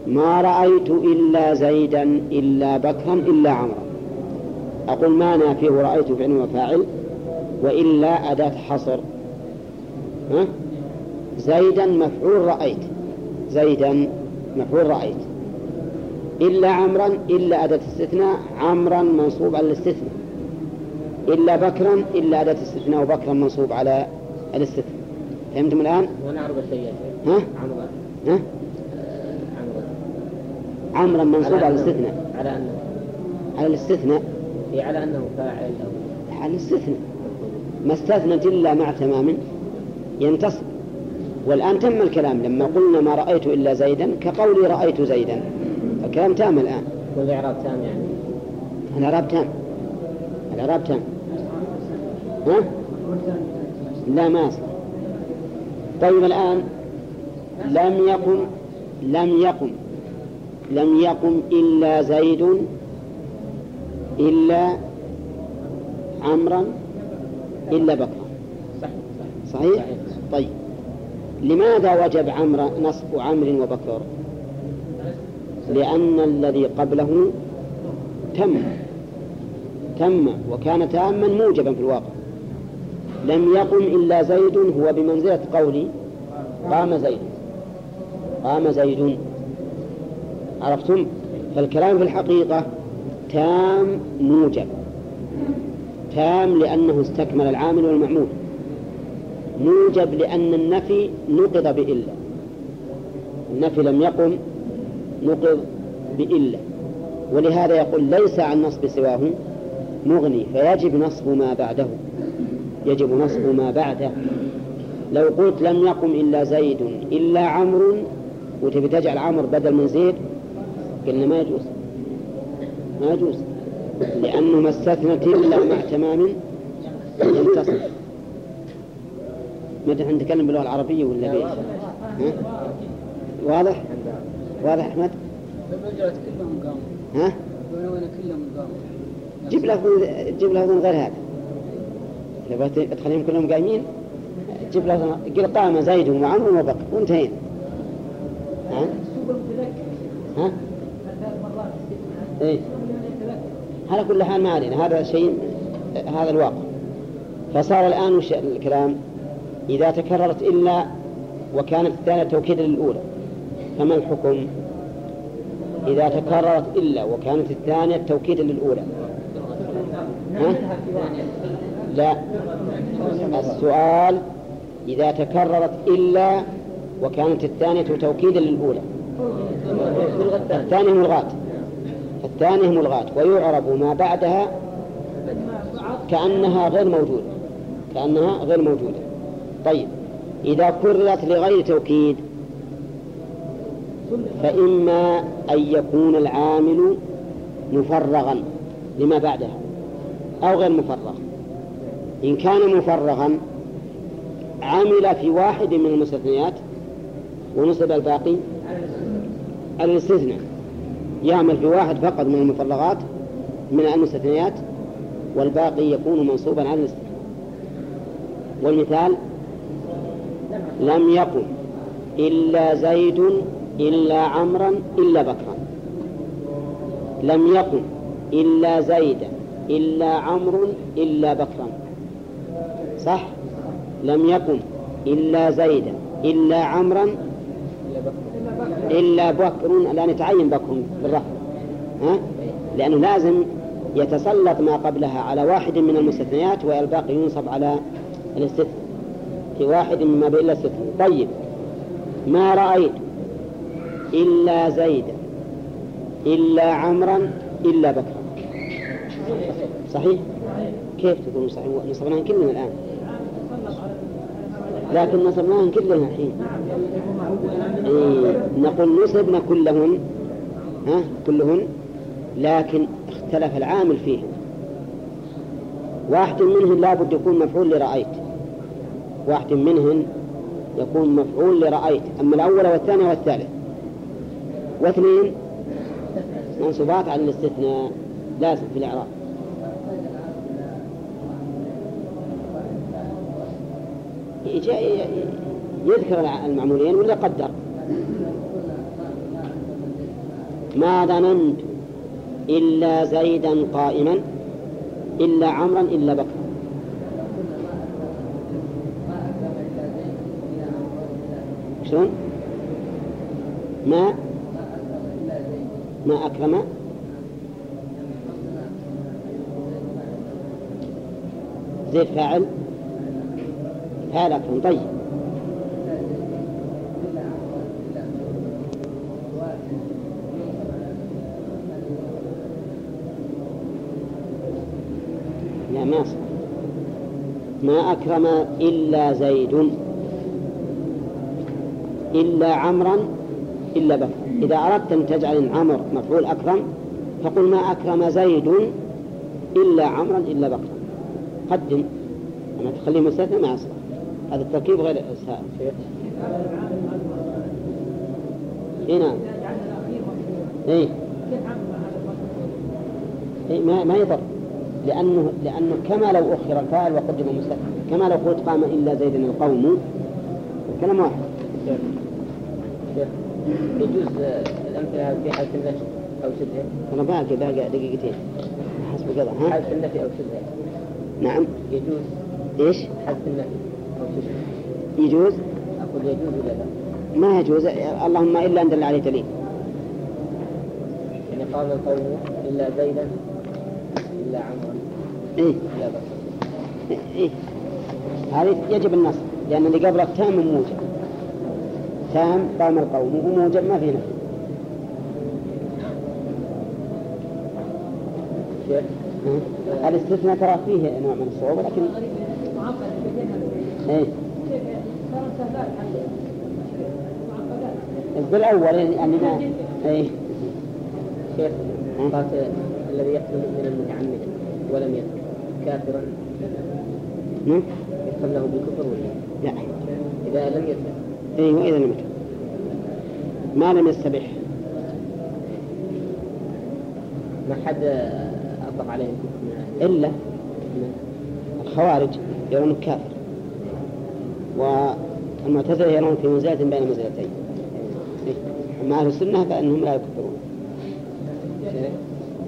ما رأيت إلا زيدا إلا بكرا إلا عمرا. أقول ما نافيه رأيت فعل وفاعل وإلا أداة حصر. ها؟ زيدا مفعول رأيت. زيدا مفعول رأيت. إلا عمرا إلا أداة استثناء عمرا منصوب على الاستثناء. إلا بكرا إلا أداة استثناء وبكرا منصوب على الاستثناء. فهمتم الآن؟ ونعرب ها؟ عمرا ها؟ عمرا. منصوب على الاستثناء. على أنه. على الاستثناء؟ هي على أنه فاعل أو على الاستثناء. ما استثنت إلا مع تمام ينتصب والآن تم الكلام. لما قلنا ما رأيت إلا زيدا كقولي رأيت زيدا. الكلام تام الآن والإعراب تام يعني الإعراب تام الإعراب تام ها؟ لا ما يصلح طيب الآن لم يقم لم يقم لم يقم إلا زيد إلا عمرا إلا بكرا صح صح صحيح؟ صحيح. طيب لماذا وجب عمر نصب عمر وبكر؟ لأن الذي قبله تم تم وكان تاما موجبا في الواقع. لم يقم إلا زيد هو بمنزلة قولي قام زيد. قام زيد. عرفتم؟ فالكلام في الحقيقة تام موجب. تام لأنه استكمل العامل والمعمول. موجب لأن النفي نقض بإلا. النفي لم يقم نقض بإلا ولهذا يقول ليس عن نصب سواه مغني فيجب نصب ما بعده يجب نصب ما بعده لو قلت لم يقم إلا زيد إلا عمرو وتبي تجعل عمرو بدل من زيد قلنا ما يجوز ما يجوز لأنه ما استثنت إلا مع تمام ينتصر متى نتكلم باللغة العربية ولا بإيش؟ ها؟ واضح؟ واضح أحمد؟ كلهم قاموا ها؟ كلهم قاموا جيب لفظ جيب لفظ غير هذا بغيت تخليهم كلهم قايمين جيب لفظ قل قام زيد وعمر وبكر وانتهينا ها؟ ها؟ إيه على كل حال ما علينا هذا شيء هذا الواقع فصار الآن وش الكلام إذا تكررت إلا وكانت الثانية توكيدا للأولى فما الحكم؟ إذا تكررت إلا وكانت الثانية توكيدا للأولى. ها؟ لا. السؤال إذا تكررت إلا وكانت الثانية توكيدا للأولى. الثانية ملغاة الثانية ملغاة ويعرب ما بعدها كأنها غير موجودة. كأنها غير موجودة. طيب إذا كررت لغير توكيد فإما أن يكون العامل مفرغا لما بعدها أو غير مفرغ. إن كان مفرغا عمل في واحد من المستثنيات ونصب الباقي على الاستثناء. يعمل في واحد فقط من المفرغات من المستثنيات والباقي يكون منصوبا على الاستثناء. والمثال لم يقم إلا زيد إلا عمرا إلا بكرا. لم يقم إلا زيدا إلا عمرو إلا بكرا. صح؟ لم يقم إلا زيدا إلا عمرا إلا بكر. الآن يتعين بكر بالرفع ها؟ لأنه لازم يتسلط ما قبلها على واحد من المستثنيات والباقي ينصب على الاستثناء. في واحد مما بين الاستثناء. طيب ما رأيت؟ إلا زيدا إلا عمرا إلا بكرا. صحيح؟ كيف تقول صحيح؟ نصبناهن كلنا الآن. لكن نصبناهن كلنا الحين. إيه نقول نصبنا كلهن ها كلهن لكن اختلف العامل فيهم. واحد منهن لابد يكون مفعول لرأيت. واحد منهن يكون مفعول لرأيت. أما الأول والثاني والثالث. واثنين منصوبات على الاستثناء لازم في الإعراب. يذكر المعمولين ولا قدر؟ ما ظننت إلا زيدا قائما إلا عمرا إلا بكرا. شلون؟ ما ما أكرم. زيد فاعل. فاعل أكرم طيب. لا ما ما أكرم إلا زيد. إلا عمرا إلا بكر. إذا أردت أن تجعل عمر مفعول أكرم فقل ما أكرم زيد إلا عمرا إلا بكرا قدم. أما تخليه مستثنى ما يصلح هذا التركيب غير سائل اي نعم. اي إيه ما ما يضر. لأنه لأنه كما لو أخر الفاعل وقدم مستثنى كما لو قلت قام إلا زيد القوم. الكلام واحد. يجوز الأمثلة في حالة النفي أو شبهه؟ أنا باقي باقي دقيقتين. حسب كذا ها؟ حالة النفي أو شبهه. نعم. يجوز إيش؟ حذف النفي أو شبهه. يجوز؟ أقول يجوز ولا لا؟ ما يجوز اللهم إلا أن دل عليه دليل. يعني قام القوم إلا زيدا إلا عمرا إيه. إلا بكر. إيه. هذه يجب النص لأن اللي قبله تام موجب. تام قام القوم وموجب ما في نفي؟ الاستثناء ترى فيه نوع من الصعوبة لكن إيه. بالأول يعني ما إيه. شيخ؟ قاتل الذي يقتل مؤمنا متعمدا ولم يتب كافرا. نعم. يحكم له بالكفر ولا لا؟ إذا لم يتب إيه وإذا لم يتب ما لم يستبح. ما حد أطلق عليه إلا الخوارج يرون كافر والمعتزلة يرون في منزلة بين منزلتين إيه. أما أهل السنة فإنهم لا يكفرون. شيخ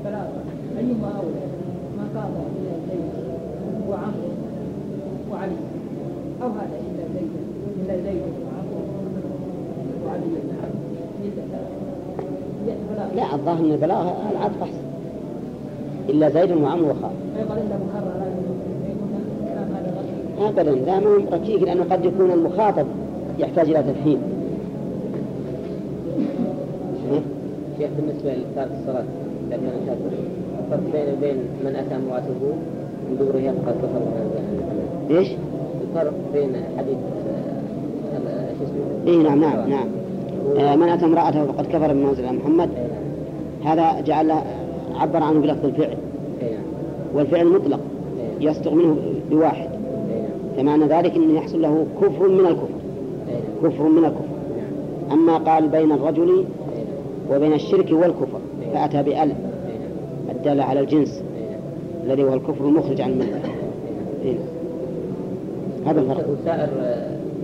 ثلاثة أيهما أولى ما قام إلا زيد وعمرو وعلي أو هذا إلا زيد إلا زيد وعمرو وعلي إلا لا الظاهر أن البلاغة العطف أحسن إلا زيد وعمرو وخالد أبدا لا ما هو ركيك لأنه قد يكون المخاطب يحتاج إلى تفهيم؟ شيخ بالنسبة لتارك الصلاة كان كافر الفرق بين وبين من أتى امرأته من دبرها فقد كفر من إيش؟ الفرق بين حديث آه، شو اسمه؟ إيه نعم نعم نعم آه من أتى امرأته فقد كفر بما أنزل على محمد إيه نعم. هذا جعل عبر عنه بلفظ الفعل. والفعل مطلق. يصدق منه بواحد. فمعنى ذلك أنه يحصل له كفر من الكفر. كفر من الكفر. أما قال بين الرجل. وبين الشرك والكفر فأتى بأل. الدالة على الجنس. الذي هو الكفر المخرج عن الملة. هذا الفرق وسائر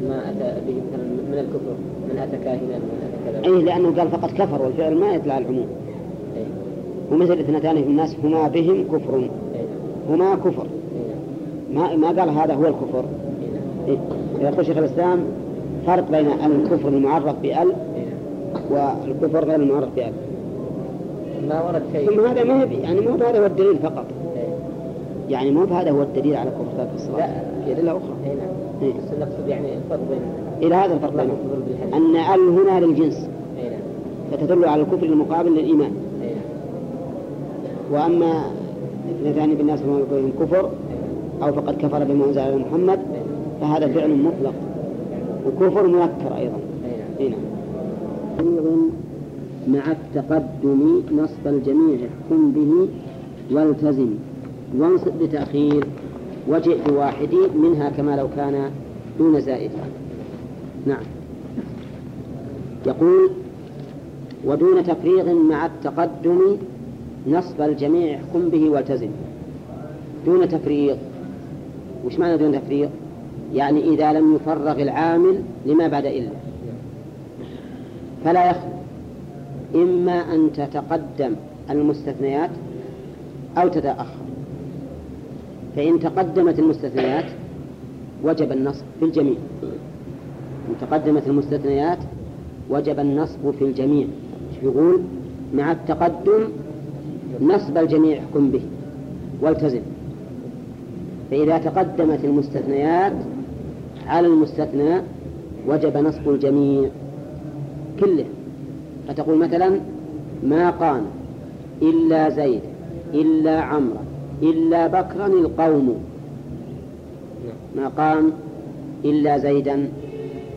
ما أتى به مثلا من الكفر من أتى كاهنا من أتى كذا أي لأنه قال فقد كفر والفعل ما يطلع العموم. ومثل اثنتان في الناس هما بهم كفر. هما كفر. ما ما قال هذا هو الكفر إيه. يقول شيخ الإسلام فرق بين الكفر المعرف بأل. والكفر غير المعرف بأل ما ورد شيء ثم هذا ما يعني مو هذا هو الدليل فقط إيه. يعني مو بهذا هو الدليل على كفر ترك الصلاة لا. في أدلة أخرى اي نعم إيه. بس نقصد يعني الفرق بين إلى هذا الفرق بينهم بالحديث أن أل هنا للجنس فتدل على الكفر المقابل للإيمان وأما اثنتان بالناس يقولون كفر أو فقد كفر بما أنزل على محمد فهذا فعل مطلق وكفر منكر أيضا. إيه نعم. مع التقدم نصب الجميع احكم به والتزم. وانصب بتأخير وجئ بواحد منها كما لو كان دون زائد. نعم. يقول ودون تفريغ مع التقدم نصب الجميع احكم به والتزم. دون تفريغ وش معنى دون تفريغ يعني إذا لم يفرغ العامل لما بعد إلا. فلا يخلو. إما أن تتقدم المستثنيات أو تتأخر. فإن تقدمت المستثنيات وجب النصب في الجميع. إن تقدمت المستثنيات وجب النصب في الجميع. يقول؟ مع التقدم نصب الجميع احكم به والتزم. فإذا تقدمت المستثنيات على المستثنى وجب نصب الجميع كله. فتقول مثلا ما قام إلا زيد إلا عمرو إلا بكرا القوم. ما قام إلا زيدا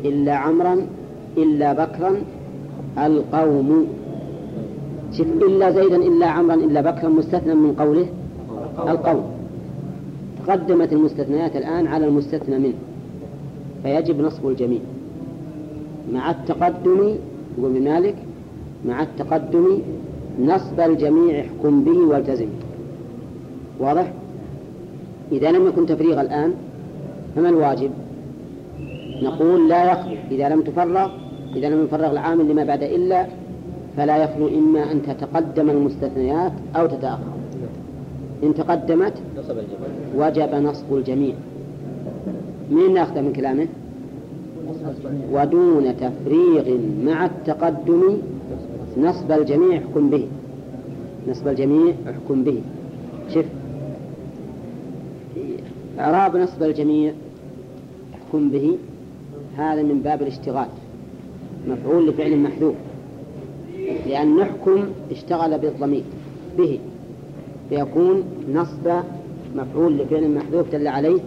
إلا عمرا إلا بكرا القوم. شوف إلا زيدا إلا عمرا إلا بكرا مستثنى من قوله القوم تقدمت المستثنيات الآن على المستثنى منه فيجب نصب الجميع مع التقدم يقول ابن مالك مع التقدم نصب الجميع احكم به والتزم واضح؟ إذا لم يكن تفريغ الآن فما الواجب؟ نقول لا يخلو إذا لم تفرغ إذا لم يفرغ العامل لما بعد إلا فلا يخلو إما أن تتقدم المستثنيات أو تتأخر. إن تقدمت وجب نصب الجميع. من ناخذ من كلامه؟ ودون تفريغ مع التقدم نصب الجميع احكم به. نصب الجميع احكم به. شف إعراب نصب الجميع احكم به. هذا من باب الاشتغال. مفعول لفعل محذوف. لأن نحكم اشتغل بالضمير به فيكون نصب مفعول لفعل محذوف دل عليه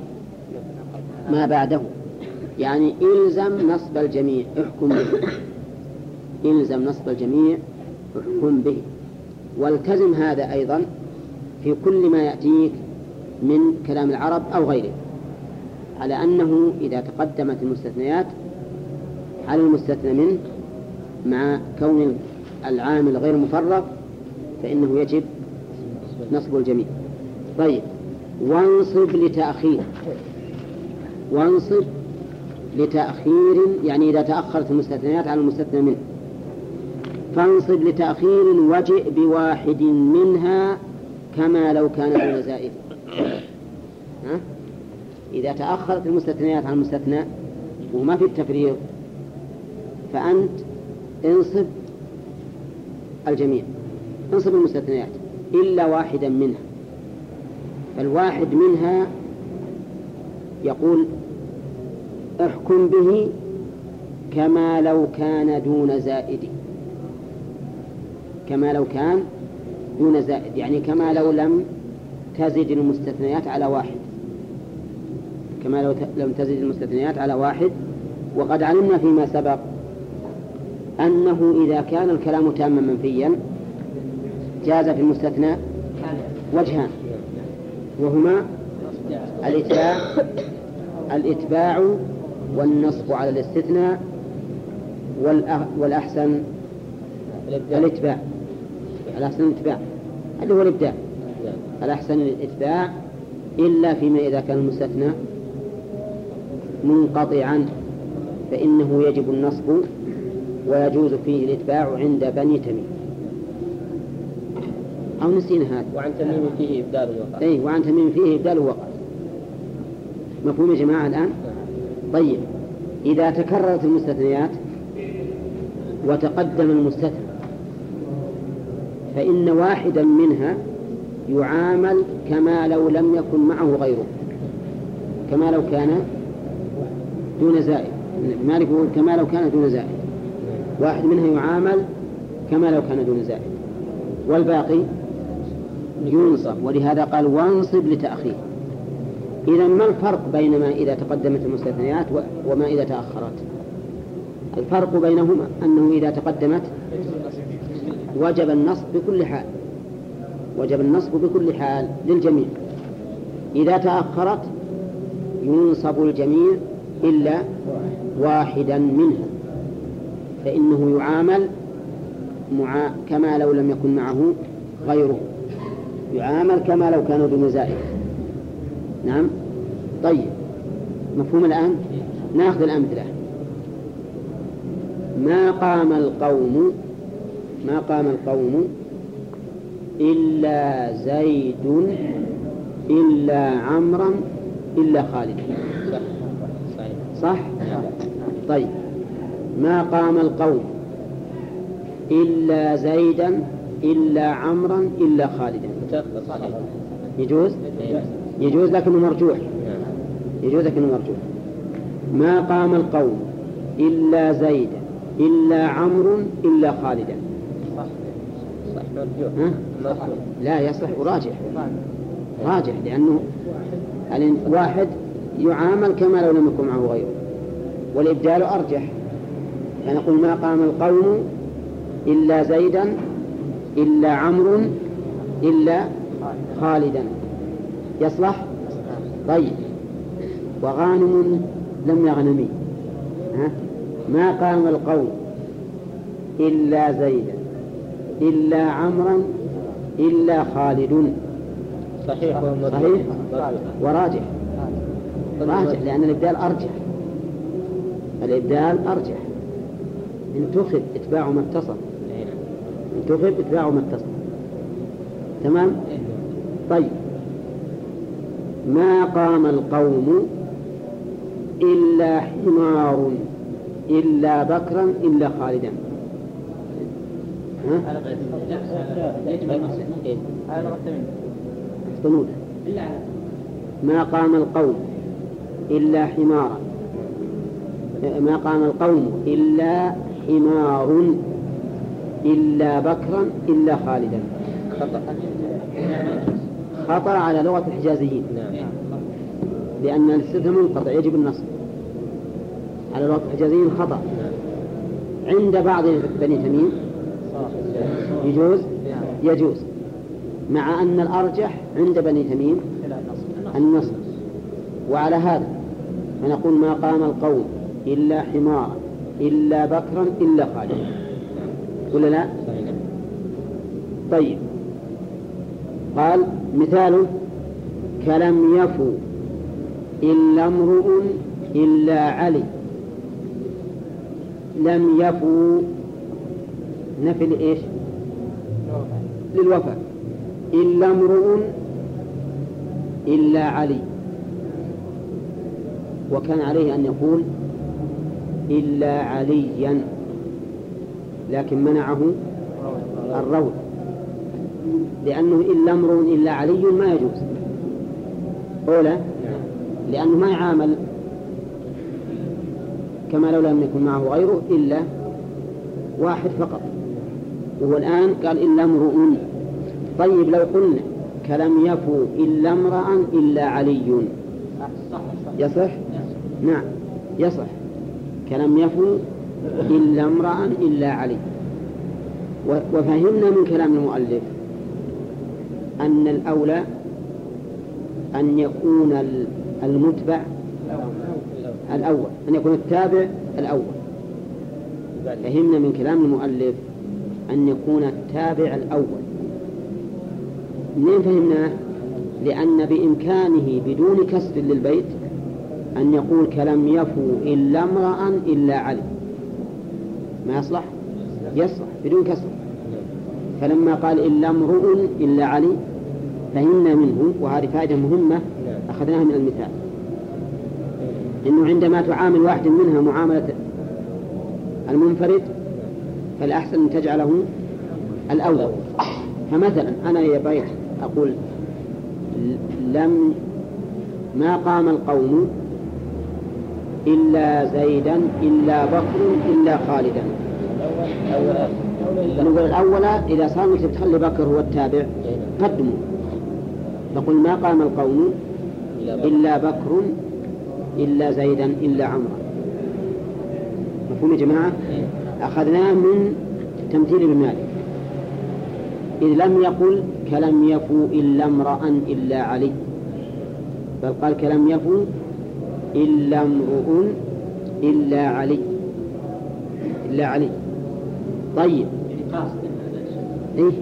ما بعده. يعني إلزم نصب الجميع احكم به. إلزم نصب الجميع احكم به. والتزم هذا أيضا في كل ما يأتيك من كلام العرب أو غيره. على أنه إذا تقدمت المستثنيات على المستثنى منه مع كون العامل غير مفرغ فإنه يجب نصب الجميع. طيب وانصب لتأخير. وانصب لتأخير يعني إذا تأخرت المستثنيات على المستثنى منه. فانصب لتأخير وجئ بواحد منها كما لو كان دون زائد. ها؟ إذا تأخرت المستثنيات عن المستثنى وما في التفريغ فأنت انصب الجميع. انصب المستثنيات. إلا واحدا منها. فالواحد منها يقول احكم به كما لو كان دون زائد. كما لو كان دون زائد. يعني كما لو لم تزد المستثنيات على واحد. كما لو لم تزد المستثنيات على واحد. وقد علمنا فيما سبق أنه إذا كان الكلام تاما منفيا جاز في المستثنى وجهان. وهما الإتباع الإتباع والنصب على الاستثناء والأحسن الإتباع. الأحسن الإتباع. اللي هو الإبداع. الأحسن الإتباع إلا فيما إذا كان المستثنى منقطعا فإنه يجب النصب ويجوز فيه الإتباع عند بني تميم. أو نسينا هذا. وعن تميم فيه إبدال الوقع أي وعن تميم فيه إبدال وقع. مفهوم يا جماعة الآن؟ طيب. إذا تكررت المستثنيات وتقدم المستثنى فإن واحدا منها يعامل كما لو لم يكن معه غيره. كما لو كان دون زائد. مالك يقول كما لو كان دون زائد. واحد منها يعامل كما لو كان دون زائد. والباقي ينصب ولهذا قال وانصب لتأخير. إذا ما الفرق بين ما إذا تقدمت المستثنيات وما إذا تأخرت؟ الفرق بينهما أنه إذا تقدمت وجب النصب بكل حال. وجب النصب بكل حال للجميع. إذا تأخرت ينصب الجميع إلا واحدا منها. فإنه يعامل مع كما لو لم يكن معه غيره. يعامل كما لو كانوا بمزائد نعم؟ طيب. مفهوم الآن؟ ناخذ الأمثلة. ما قام القوم ما قام القوم إلا زيد إلا عمرا إلا خالد. صح؟ طيب. ما قام القوم إلا زيدا إلا عمرا إلا خالدا. يجوز؟ يجوز لكنه مرجوح. يجوز لكنه مرجوح. ما قام القوم إلا زيدا إلا عمرو إلا خالدا. لا يصح. وراجح. راجح لأنه واحد يعامل كما لو لم يكن معه غيره. والإبدال أرجح. فنقول ما قام القوم إلا زيدا إلا عمرو إلا خالدا. يصلح؟ طيب. وغانم لم يغنمي. ها؟ ما قام القوم إلا زيدا إلا عمرا إلا خالد. صحيح صحيح؟ وراجح. راجح لأن الإبدال أرجح. الإبدال أرجح. انتخب إتباع ما اتصل. انتخب إتباع ما اتصل. تمام؟ طيب. ما قام القوم إلا حمار إلا بكرا إلا خالدا. ها؟ ما قام القوم إلا حمارا ما قام القوم إلا حمار إلا بكرا إلا خالدا. خطأ. على لغة الحجازيين. لأن الاستثناء منقطع يجب النصب على لغة الحجازيين خطأ. عند بعض بني تميم يجوز؟ يجوز. مع أن الأرجح عند بني تميم النصب وعلى هذا فنقول ما قام القوم إلا حمارا إلا بكرا إلا خالدا ولا لا؟ طيب. قال مثاله كلم يفو إلا امرؤ إلا علي. لم يفو. نفي لإيش؟ للوفاء إلا امرؤ إلا علي. وكان عليه أن يقول إلا عليا. لكن منعه الروض. لأنه إلا أمر إلا علي ما يجوز. أولى؟ لأنه ما يعامل. كما لو لم يكن معه غيره إلا واحد فقط. وهو الآن قال إلا امرؤ. طيب لو قلنا كلم يفو إلا امرأ إلا علي. يصح؟ نعم يصح. كلم يفو إلا امرأ إلا علي. وفهمنا من كلام المؤلف أن الأولى أن يكون المتبع الأول أن يكون التابع الأول. فهمنا من كلام المؤلف أن يكون التابع الأول. منين فهمناه؟ لأن بإمكانه بدون كسر للبيت أن يقول كلم يفو إلا امرأ إلا علي. ما يصلح؟ يصلح بدون كسر. فلما قال إلا امرؤ إلا علي فهمنا منه وهذه فائدة مهمة أخذناها من المثال. إنه عندما تعامل واحد منها معاملة المنفرد فالأحسن أن تجعله الأول. فمثلا أنا يا بيت أقول لم ما قام القوم إلا زيدا إلا بكر إلا خالدا. نقول الأول إذا صار مثل تخلي بكر هو التابع قدموا نقول ما قام القوم؟ إلا بكر إلا زيدا إلا عمرا مفهوم يا جماعة؟ أخذناه من تمثيل ابن مالك. إذ لم يقل كلم يفو إلا امرأ إلا علي. بل قال كلم يفو إلا امرؤ إلا علي. إلا علي. طيب. إيه؟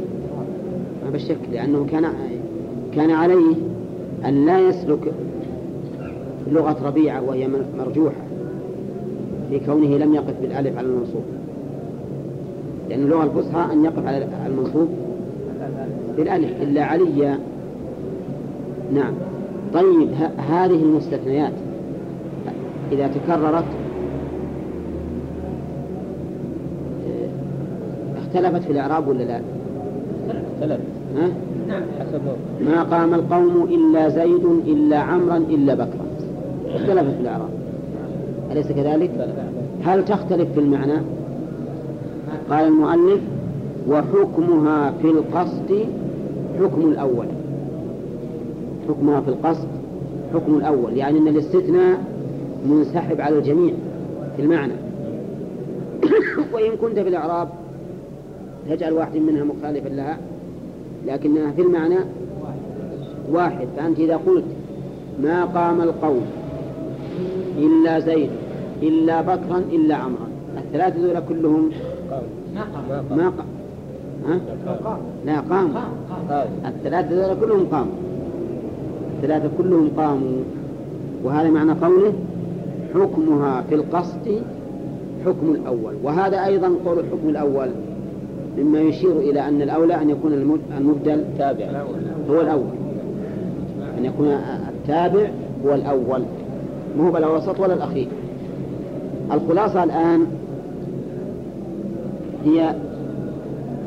ما بالشك لأنه كان كان عليه أن لا يسلك لغة ربيعة وهي مرجوحة في كونه لم يقف بالألف على المنصوب. لأن اللغة الفصحى أن يقف على المنصوب بالألف. إلا علي. نعم. طيب هذه المستثنيات. إذا تكررت اختلفت في الإعراب ولا لا؟ اختلفت ها؟ نعم ما قام القوم إلا زيد إلا عمرا إلا بكرا اختلفت في الإعراب أليس كذلك؟ هل تختلف في المعنى؟ قال المؤلف وحكمها في القصد حكم الأول حكمها في القصد حكم الأول يعني أن الاستثناء منسحب على الجميع في المعنى. وإن كنت في الإعراب تجعل واحد منها مخالفا لها لكنها في المعنى واحد. فأنت إذا قلت ما قام القوم إلا زيد إلا بكرا إلا عمرا الثلاثة دول كلهم ما قام. ما قام. ها؟ لا قام. الثلاثة دول كلهم قاموا. الثلاثة كلهم قاموا. وهذا معنى قوله حكمها في القصد حكم الأول. وهذا أيضا قول الحكم الأول مما يشير إلى أن الأولى أن يكون المبدل تابع. هو الأول. أن يكون التابع هو الأول. ما هو بلا وسط ولا الأخير. الخلاصة الآن هي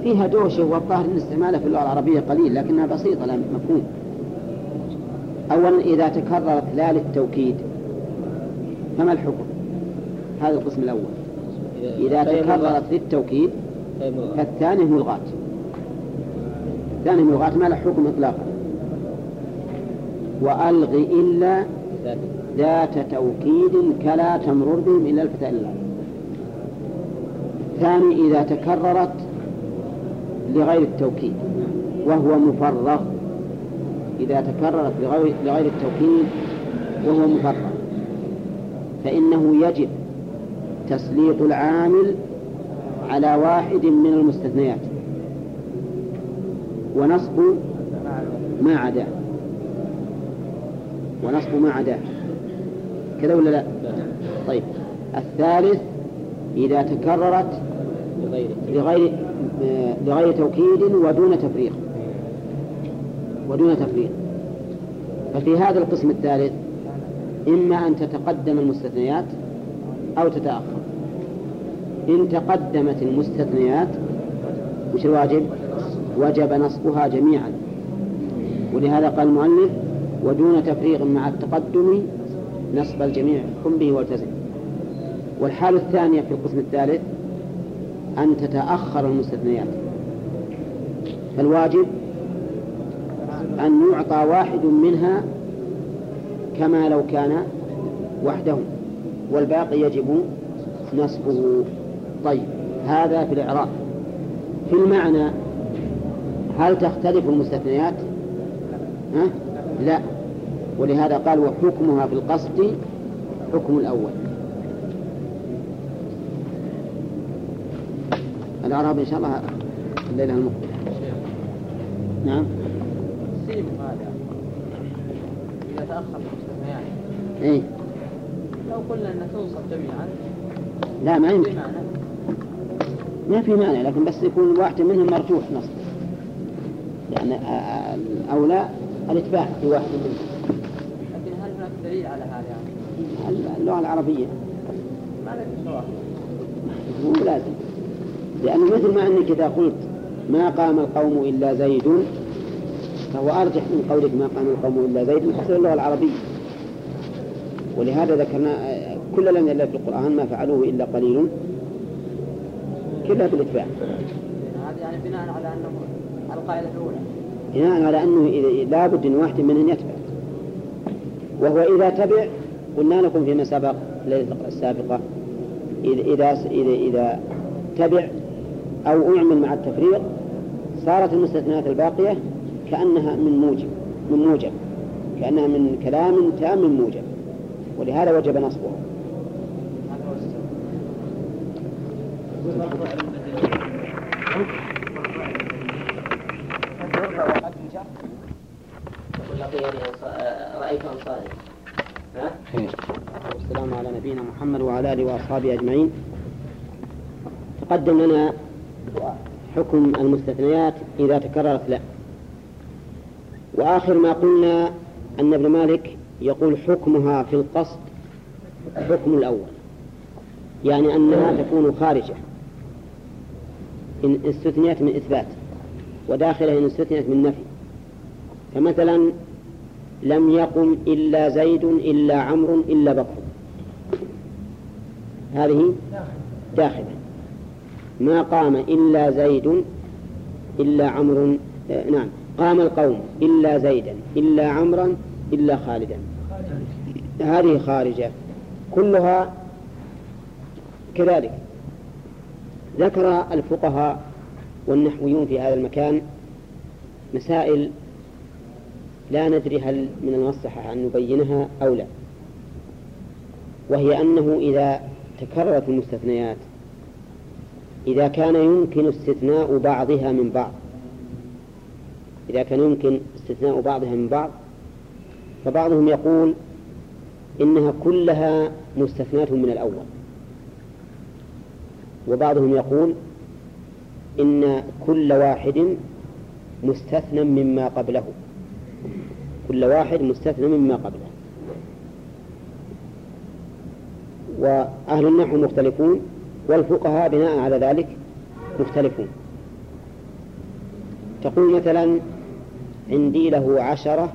فيها دوشة والظاهر أن استعمالها في اللغة العربية قليل لكنها بسيطة لا مفهوم. أولا إذا تكررت لا للتوكيد فما الحكم؟ هذا القسم الأول. إذا تكررت للتوكيد فالثاني ملغاة الثاني ملغاة ما له حكم إطلاقا. وألغ إلا ذات توكيد كلا تمرر بهم إلا الفتاة إلا الثاني إذا تكررت لغير التوكيد وهو مفرغ. إذا تكررت لغير, لغير التوكيد وهو مفرغ. فإنه يجب تسليط العامل على واحد من المستثنيات. ونصب ما عداه ونصب ما عداه كذا ولا لا؟ طيب. الثالث إذا تكررت لغير لغير توكيد ودون تفريغ ودون تفريغ ففي هذا القسم الثالث إما أن تتقدم المستثنيات أو تتأخر. إن تقدمت المستثنيات وش الواجب؟ وجب نصبها جميعا. ولهذا قال المؤلف ودون تفريغ مع التقدم نصب الجميع قم به والتزم. والحال الثانية في القسم الثالث أن تتأخر المستثنيات. فالواجب أن يعطى واحد منها كما لو كان وحده والباقي يجب نصبه. طيب هذا في الإعراب. في المعنى هل تختلف المستثنيات؟ ها؟ لا. ولهذا قال وحكمها في القصد حكم الأول. الأعراب إن شاء الله الليلة المقبلة. نعم. السيب هذا. إذا تأخر. إيه. لو قلنا أن تنصب جميعا. لا ما يمكن. ما في مانع لكن بس يكون واحد منهم مرجوح نصب. يعني الأولى الإتباع في واحد منهم. لكن هل هناك دليل على هذا يعني؟ اللغة العربية. ما مو لازم. لأنه مثل ما أنك إذا قلت ما قام القوم إلا زيد فهو أرجح من قولك ما قام القوم إلا زيد حسب اللغة العربية. ولهذا ذكرنا كل لم يلد في القرآن ما فعلوه إلا قليل. كلها بالإتباع. هذا يعني بناء على أنه القاعدة الأولى. بناء على أنه إذا- لابد أن واحد منهم يتبع. وهو إذا تبع قلنا لكم فيما سبق الليلة السابقة إذا إذا إذا, تبع أو أعمل مع التفريق صارت المستثنيات الباقية كأنها من موجب من موجب. كأنها من كلام تام من موجب. ولهذا وجب نصبه. رأيت أنصاري؟ والسلام على نبينا محمد وعلى آله وأصحابه أجمعين. تقدم لنا حكم المستثنيات إذا تكررت لا وآخر ما قلنا أن ابن مالك يقول حكمها في القصد حكم الأول. يعني أنها تكون خارجة. إن استثنيت من إثبات وداخلة إن استثنيت من نفي. فمثلا لم يقم إلا زيد إلا عمرو إلا بكر. هذه داخلة. ما قام إلا زيد إلا عمرو آه، نعم. قام القوم إلا زيدا إلا عمرا إلا خالدا. هذه خارجة. كلها كذلك. ذكر الفقهاء والنحويون في هذا المكان مسائل لا ندري هل من المصلحة أن نبينها أو لا. وهي أنه إذا تكررت المستثنيات إذا كان يمكن استثناء بعضها من بعض إذا كان يمكن استثناء بعضها من بعض فبعضهم يقول إنها كلها مستثناة من الأول. وبعضهم يقول إن كل واحد مستثنى مما قبله. كل واحد مستثنى مما قبله. وأهل النحو مختلفون والفقهاء بناء على ذلك مختلفون. تقول مثلا عندي له عشرة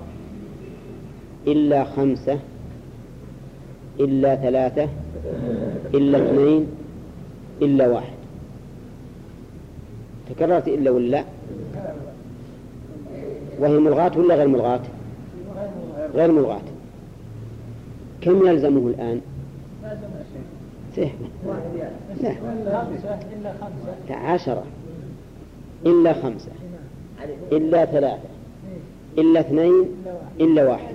إلا خمسة إلا ثلاثة إلا اثنين إلا واحد. تكررت إلا ولا؟ لا وهي ملغاة ولا غير ملغاة؟ غير ملغاة. كم يلزمه الآن؟ سهل لا عشرة. إلا خمسة. إلا ثلاثة. إلا اثنين إلا واحد.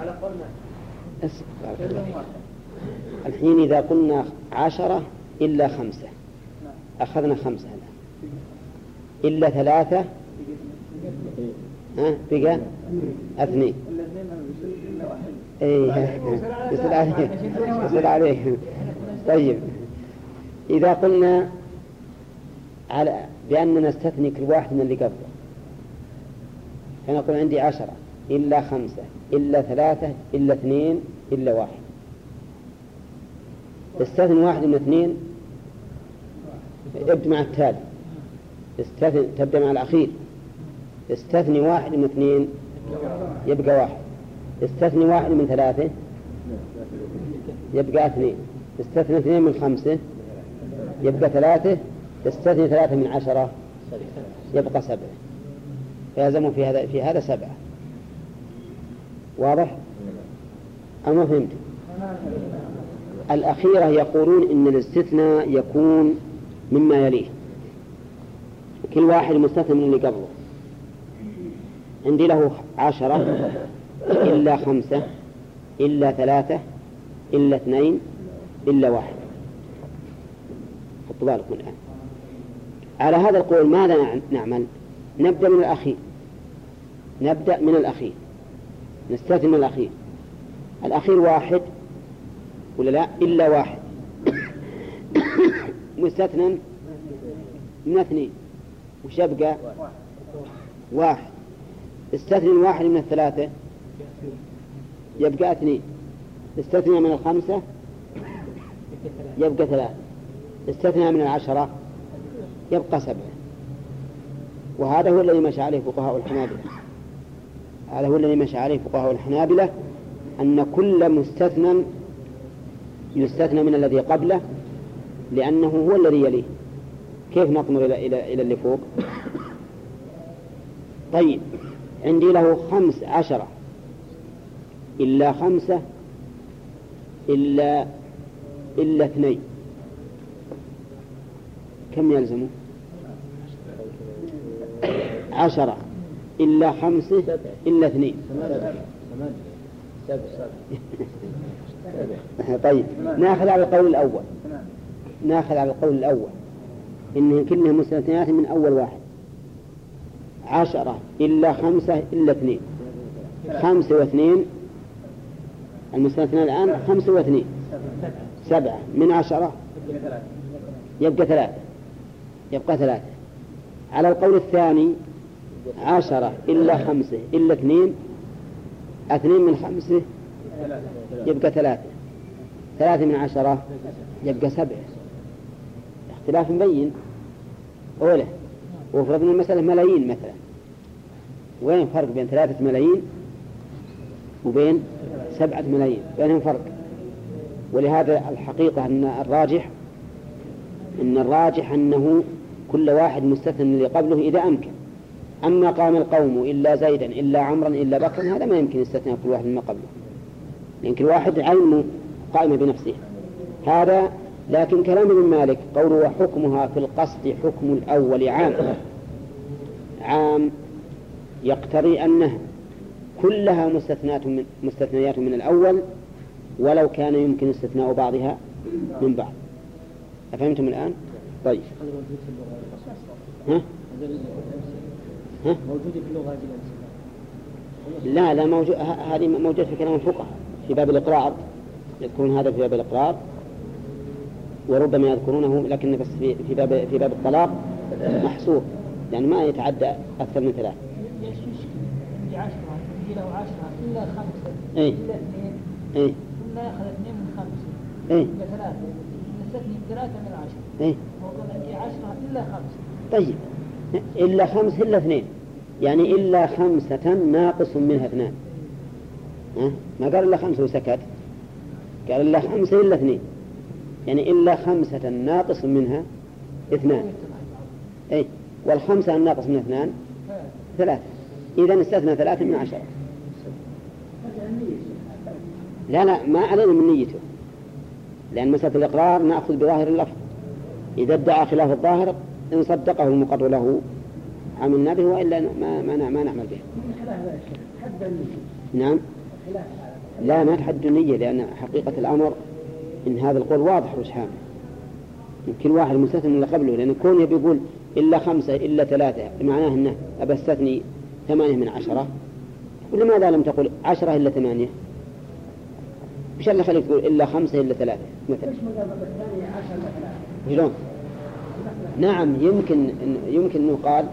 على قول. الحين إذا قلنا عشرة إلا خمسة. أخذنا خمسة إلا ثلاثة ها بقى؟ اثنين. إيه يصل عليك يصل عليك طيب. إذا قلنا على بأننا نستثني كل واحد من اللي قبله. فنقول عندي عشرة إلا خمسة إلا ثلاثة إلا اثنين إلا واحد. استثني واحد من اثنين؟ ابدأ مع التالي. استثني تبدأ مع الأخير. استثني واحد من اثنين؟ يبقى واحد. استثني واحد من ثلاثة؟ يبقى اثنين. استثني اثنين من خمسة؟ يبقى ثلاثة؟ استثني ثلاثة من عشرة يبقى سبعة. فيلزم في هذا في هذا سبعة. واضح؟ أو ما فهمت؟ الأخيرة يقولون إن الاستثناء يكون مما يليه. كل واحد مستثنى من اللي قبله. عندي له عشرة إلا خمسة إلا ثلاثة إلا اثنين إلا واحد. حطوا بالكم الآن. على هذا القول ماذا نع- نعمل؟ نبدأ من الأخير. نبدأ من الأخير. نستثني من الأخير. الأخير واحد ولا لا؟ إلا واحد. مستثنى؟ من اثنين وش يبقى واحد. استثني من واحد من الثلاثة. يبقى اثنين. استثني من الخمسة. يبقى ثلاثة. استثنى من العشرة. يبقى سبعة. وهذا هو الذي مشى عليه فقهاء الحنابلة. هذا هو الذي مشى عليه فقهاء الحنابلة أن كل مستثنى يستثنى من الذي قبله لأنه هو الذي يليه. كيف نطمر إلى إلى إلى اللي فوق؟ طيب عندي له خمس عشرة. إلا خمسة إلا إلا اثنين. كم يلزمه؟ عشرة. إلا خمسة إلا اثنين. طيب. ناخذ على القول الأول. ناخذ على القول الأول. إن كلهم مستثنيات من أول واحد. عشرة إلا خمسة إلا اثنين. خمسة واثنين. المستثنى الآن خمسة واثنين. سبعة. من عشرة؟ يبقى ثلاثة. يبقى ثلاثة. على القول الثاني عشرة إلا خمسة إلا اثنين اثنين من خمسة يبقى ثلاثة. ثلاثة من عشرة يبقى سبعة. اختلاف مبين. أولى وفرضنا المسألة ملايين مثلا. وين فرق بين ثلاثة ملايين وبين سبعة ملايين؟ بينهم فرق ولهذا الحقيقة أن الراجح أن الراجح أنه كل واحد مستثنى اللي قبله إذا أمكن. أما قام القوم إلا زيدا إلا عمرا إلا بكرا هذا ما يمكن يستثنى كل واحد مما قبله. كل واحد علمه قائم بنفسه. هذا لكن كلام ابن مالك قوله وحكمها في القصد حكم الأول عام. عام يقتضي أنها كلها مستثنات من مستثنيات من الأول ولو كان يمكن استثناء بعضها من بعض. أفهمتم الآن؟ طيب ها؟ ها؟ موجودة في اللغة لا لا موجود هذه موجودة في كلام الفقهاء في باب الإقرار يذكرون هذا في باب الإقرار وربما يذكرونه لكن بس في في باب في باب الطلاق محصور يعني ما يتعدى أكثر من ثلاث. عشرة له عشرة إلا خمسة إيه؟ إلا اثنين إيه؟ ثم يأخذ اثنين من خمسة إيه؟ إلا ثلاثة ثلاثة من عشرة إيه؟ عندي عشرة إلا خمسة. طيب. إلا خمس إلا اثنين. يعني إلا خمسة ناقص منها اثنان. ها؟ ما قال إلا خمسة وسكت؟ قال إلا خمسة إلا اثنين. يعني إلا خمسة ناقص منها اثنان. أي والخمسة الناقص من اثنان ثلاثة. إذا استثنى ثلاثة من عشرة. لا لا ما علينا من نيته. لأن مسألة الإقرار نأخذ بظاهر اللفظ. إذا ادعى خلاف الظاهر إن صدقه المقر له. عملنا به وإلا ما ما ما نعمل به. نعم. لا ما تحد النية لأن حقيقة الأمر إن هذا القول واضح رجحان كل واحد مستثنى من اللي قبله لأن كونه بيقول إلا خمسة إلا ثلاثة معناه أنه أبى استثني ثمانية من عشرة. ولماذا لم تقل عشرة إلا ثمانية؟ وش اللي خليك تقول إلا خمسة إلا ثلاثة مثلا. شلون؟ نعم يمكن يمكن أنه قال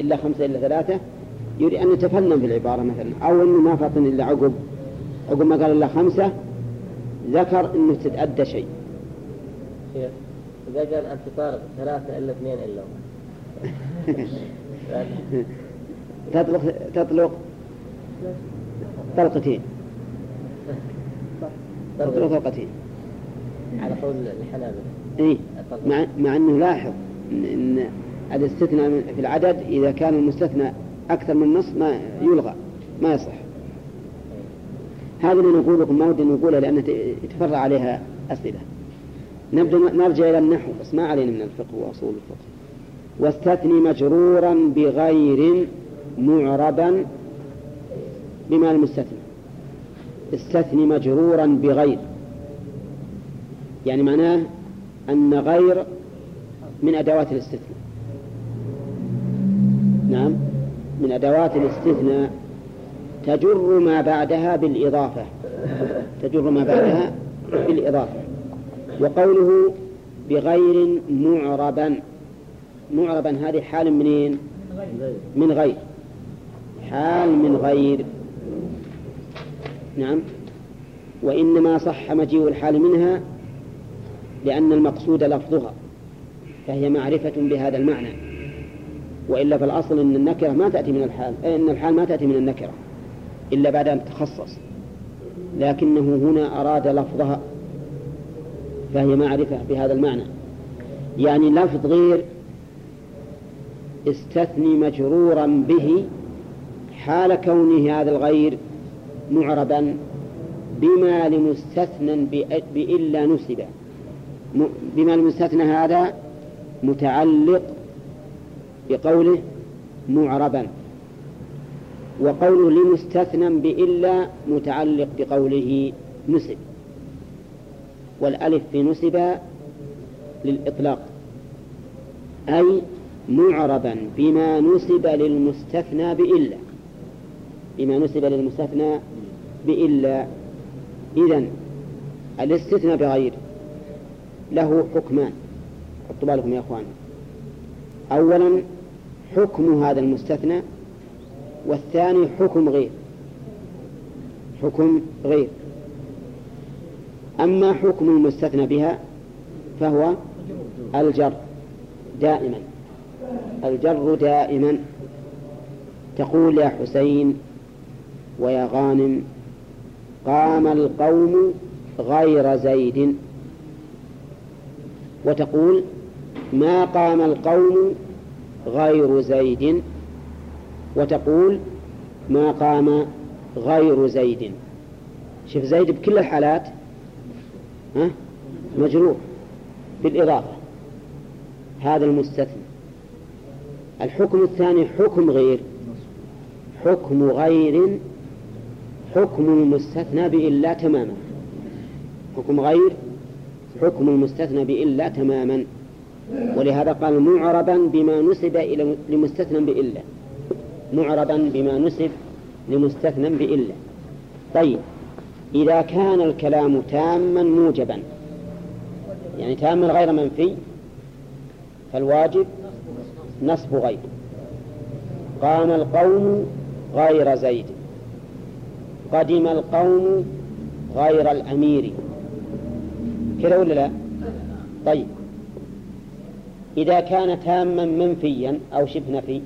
إلا خمسة إلا ثلاثة يريد أن يتفنن في العبارة مثلا. أو أنه ما فطن إلا عقب. عقب ما قال إلا خمسة ذكر أنه تتأدى شيء. إذا قال أنت طارق ثلاثة إلا اثنين إلا تطلق تطلق طلقتين. تطلق طلقتين على قول الحنابلة اي مع مع إنه لاحظ ان, إن الاستثناء في العدد إذا كان المستثنى أكثر من نص ما يلغى ما يصح. هذا اللي نقول لكم ما ودي نقولها لأن يتفرع عليها أسئلة. نبدأ نرجع إلى النحو بس ما علينا من الفقه وأصول الفقه. واستثني مجرورا بغير معربا بما المستثنى. استثني مجرورا بغير. يعني معناه أن غير من أدوات الاستثناء. نعم من أدوات الاستثناء تجر ما بعدها بالإضافة. تجر ما بعدها بالإضافة. وقوله بغير معربا. معربا هذه حال منين من غير. حال من غير. نعم. وإنما صح مجيء الحال منها لأن المقصود لفظها فهي معرفة بهذا المعنى. وإلا فالأصل أن النكرة ما تأتي من الحال إن الحال ما تأتي من النكرة إلا بعد أن تخصص. لكنه هنا أراد لفظها فهي معرفة بهذا المعنى. يعني لفظ غير استثني مجرورا به حال كونه هذا الغير معربا بما لمستثنى بإلا نسب. بما لمستثنى هذا متعلق بقوله معربا. وقوله لمستثنى بإلا متعلق بقوله نسب. والألف في نسب للإطلاق. أي معربا بما نسب للمستثنى بإلا. بما نسب للمستثنى بإلا. إذن الاستثناء بغير له حكمان. حطوا بالكم يا أخوان. أولا حكم هذا المستثنى والثاني حكم غير. حكم غير. أما حكم المستثنى بها فهو الجر دائما. الجر دائما. تقول يا حسين ويا غانم قام القوم غير زيد. وتقول ما قام القوم غير زيد. وتقول ما قام غير زيد. شوف زيد بكل الحالات ها مجروح بالإضافة. هذا المستثنى. الحكم الثاني حكم غير. حكم غير حكم المستثنى بإلا تماما. حكم غير حكم المستثنى بإلا تماما. ولهذا قال معربا بما نسب إلى لمستثنى بإلا. معربا بما نسب لمستثنى بإلا. طيب إذا كان الكلام تاما موجبا يعني تاما غير منفي فالواجب نصب غير قام القوم غير زيد. قدم القوم غير الأمير. كذا ولا لا؟ طيب. إذا كان تاما منفيا أو شبه نفي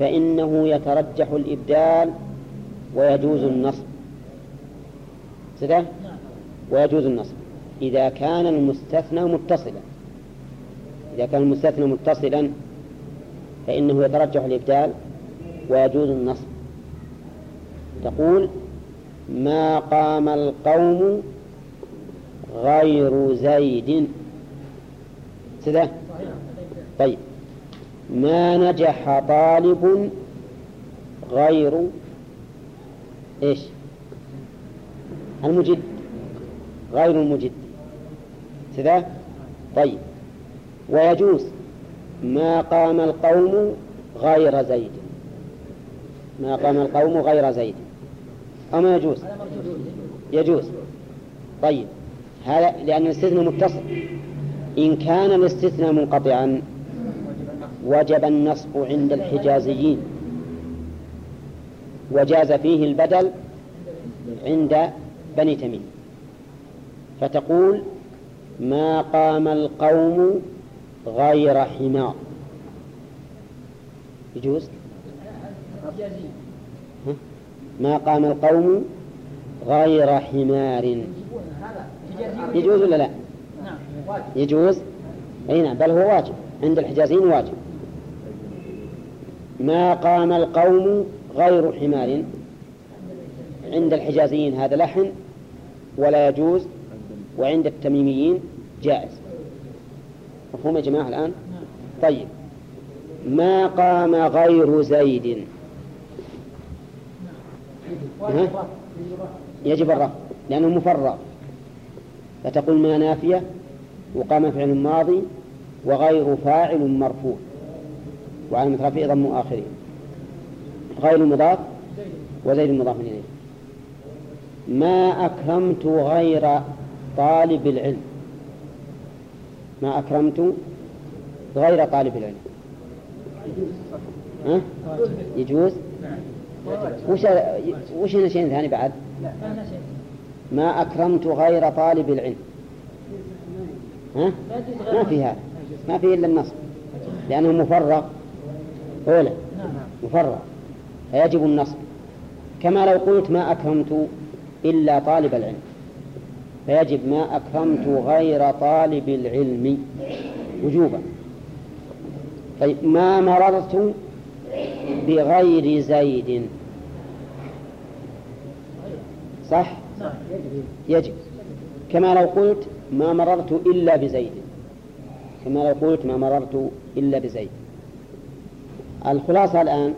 فإنه يترجح الإبدال ويجوز النصب. سده ويجوز النصب. إذا كان المستثنى متصلا. إذا كان المستثنى متصلا فإنه يترجح الإبدال ويجوز النصب. تقول ما قام القوم غير زيد. سده طيب. ما نجح طالب غير إيش؟ المجد. غير المجد. كذا طيب. ويجوز ما قام القوم غير زيد. ما قام القوم غير زيد. أو ما يجوز؟ يجوز. طيب. هذا لأن الاستثناء متصل. إن كان الاستثناء منقطعا وجب النصب عند الحجازيين. وجاز فيه البدل عند بني تميم. فتقول ما قام القوم غير حمار. يجوز؟ ما قام القوم غير حمار. يجوز ولا لا؟ يجوز. أي نعم بل هو واجب. عند الحجازيين واجب. ما قام القوم غير حمار. عند الحجازيين هذا لحن ولا يجوز وعند التميميين جائز. مفهوم يا جماعة الآن؟ طيب. ما قام غير زيد؟ يجب الرفع لأنه مفرغ. فتقول ما نافية وقام فعل ماضي وغير فاعل مرفوع. وعلى رفعه ضم آخرين. غير المضاف وزيد المضاف إليه. ما أكرمت غير طالب العلم. ما أكرمت غير طالب العلم. ها؟ يجوز؟ وش وش شيء ثاني بعد؟ ما أكرمت غير طالب العلم. ها؟ ما في هذا. ما فيه إلا النصب. لأنه مفرغ. أولى مفرغ. فيجب النصب. كما لو قلت ما أكرمت إلا طالب العلم. فيجب ما أكرمت غير طالب العلم. وجوبا. طيب ما مررت بغير زيد. صح؟ يجب. كما لو قلت ما مررت إلا بزيد. كما لو قلت ما مررت إلا بزيد. الخلاصة الآن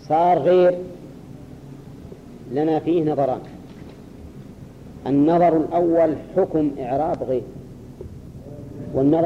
صار غير لنا فيه نظران. النظر الأول حكم إعراب غير والنظر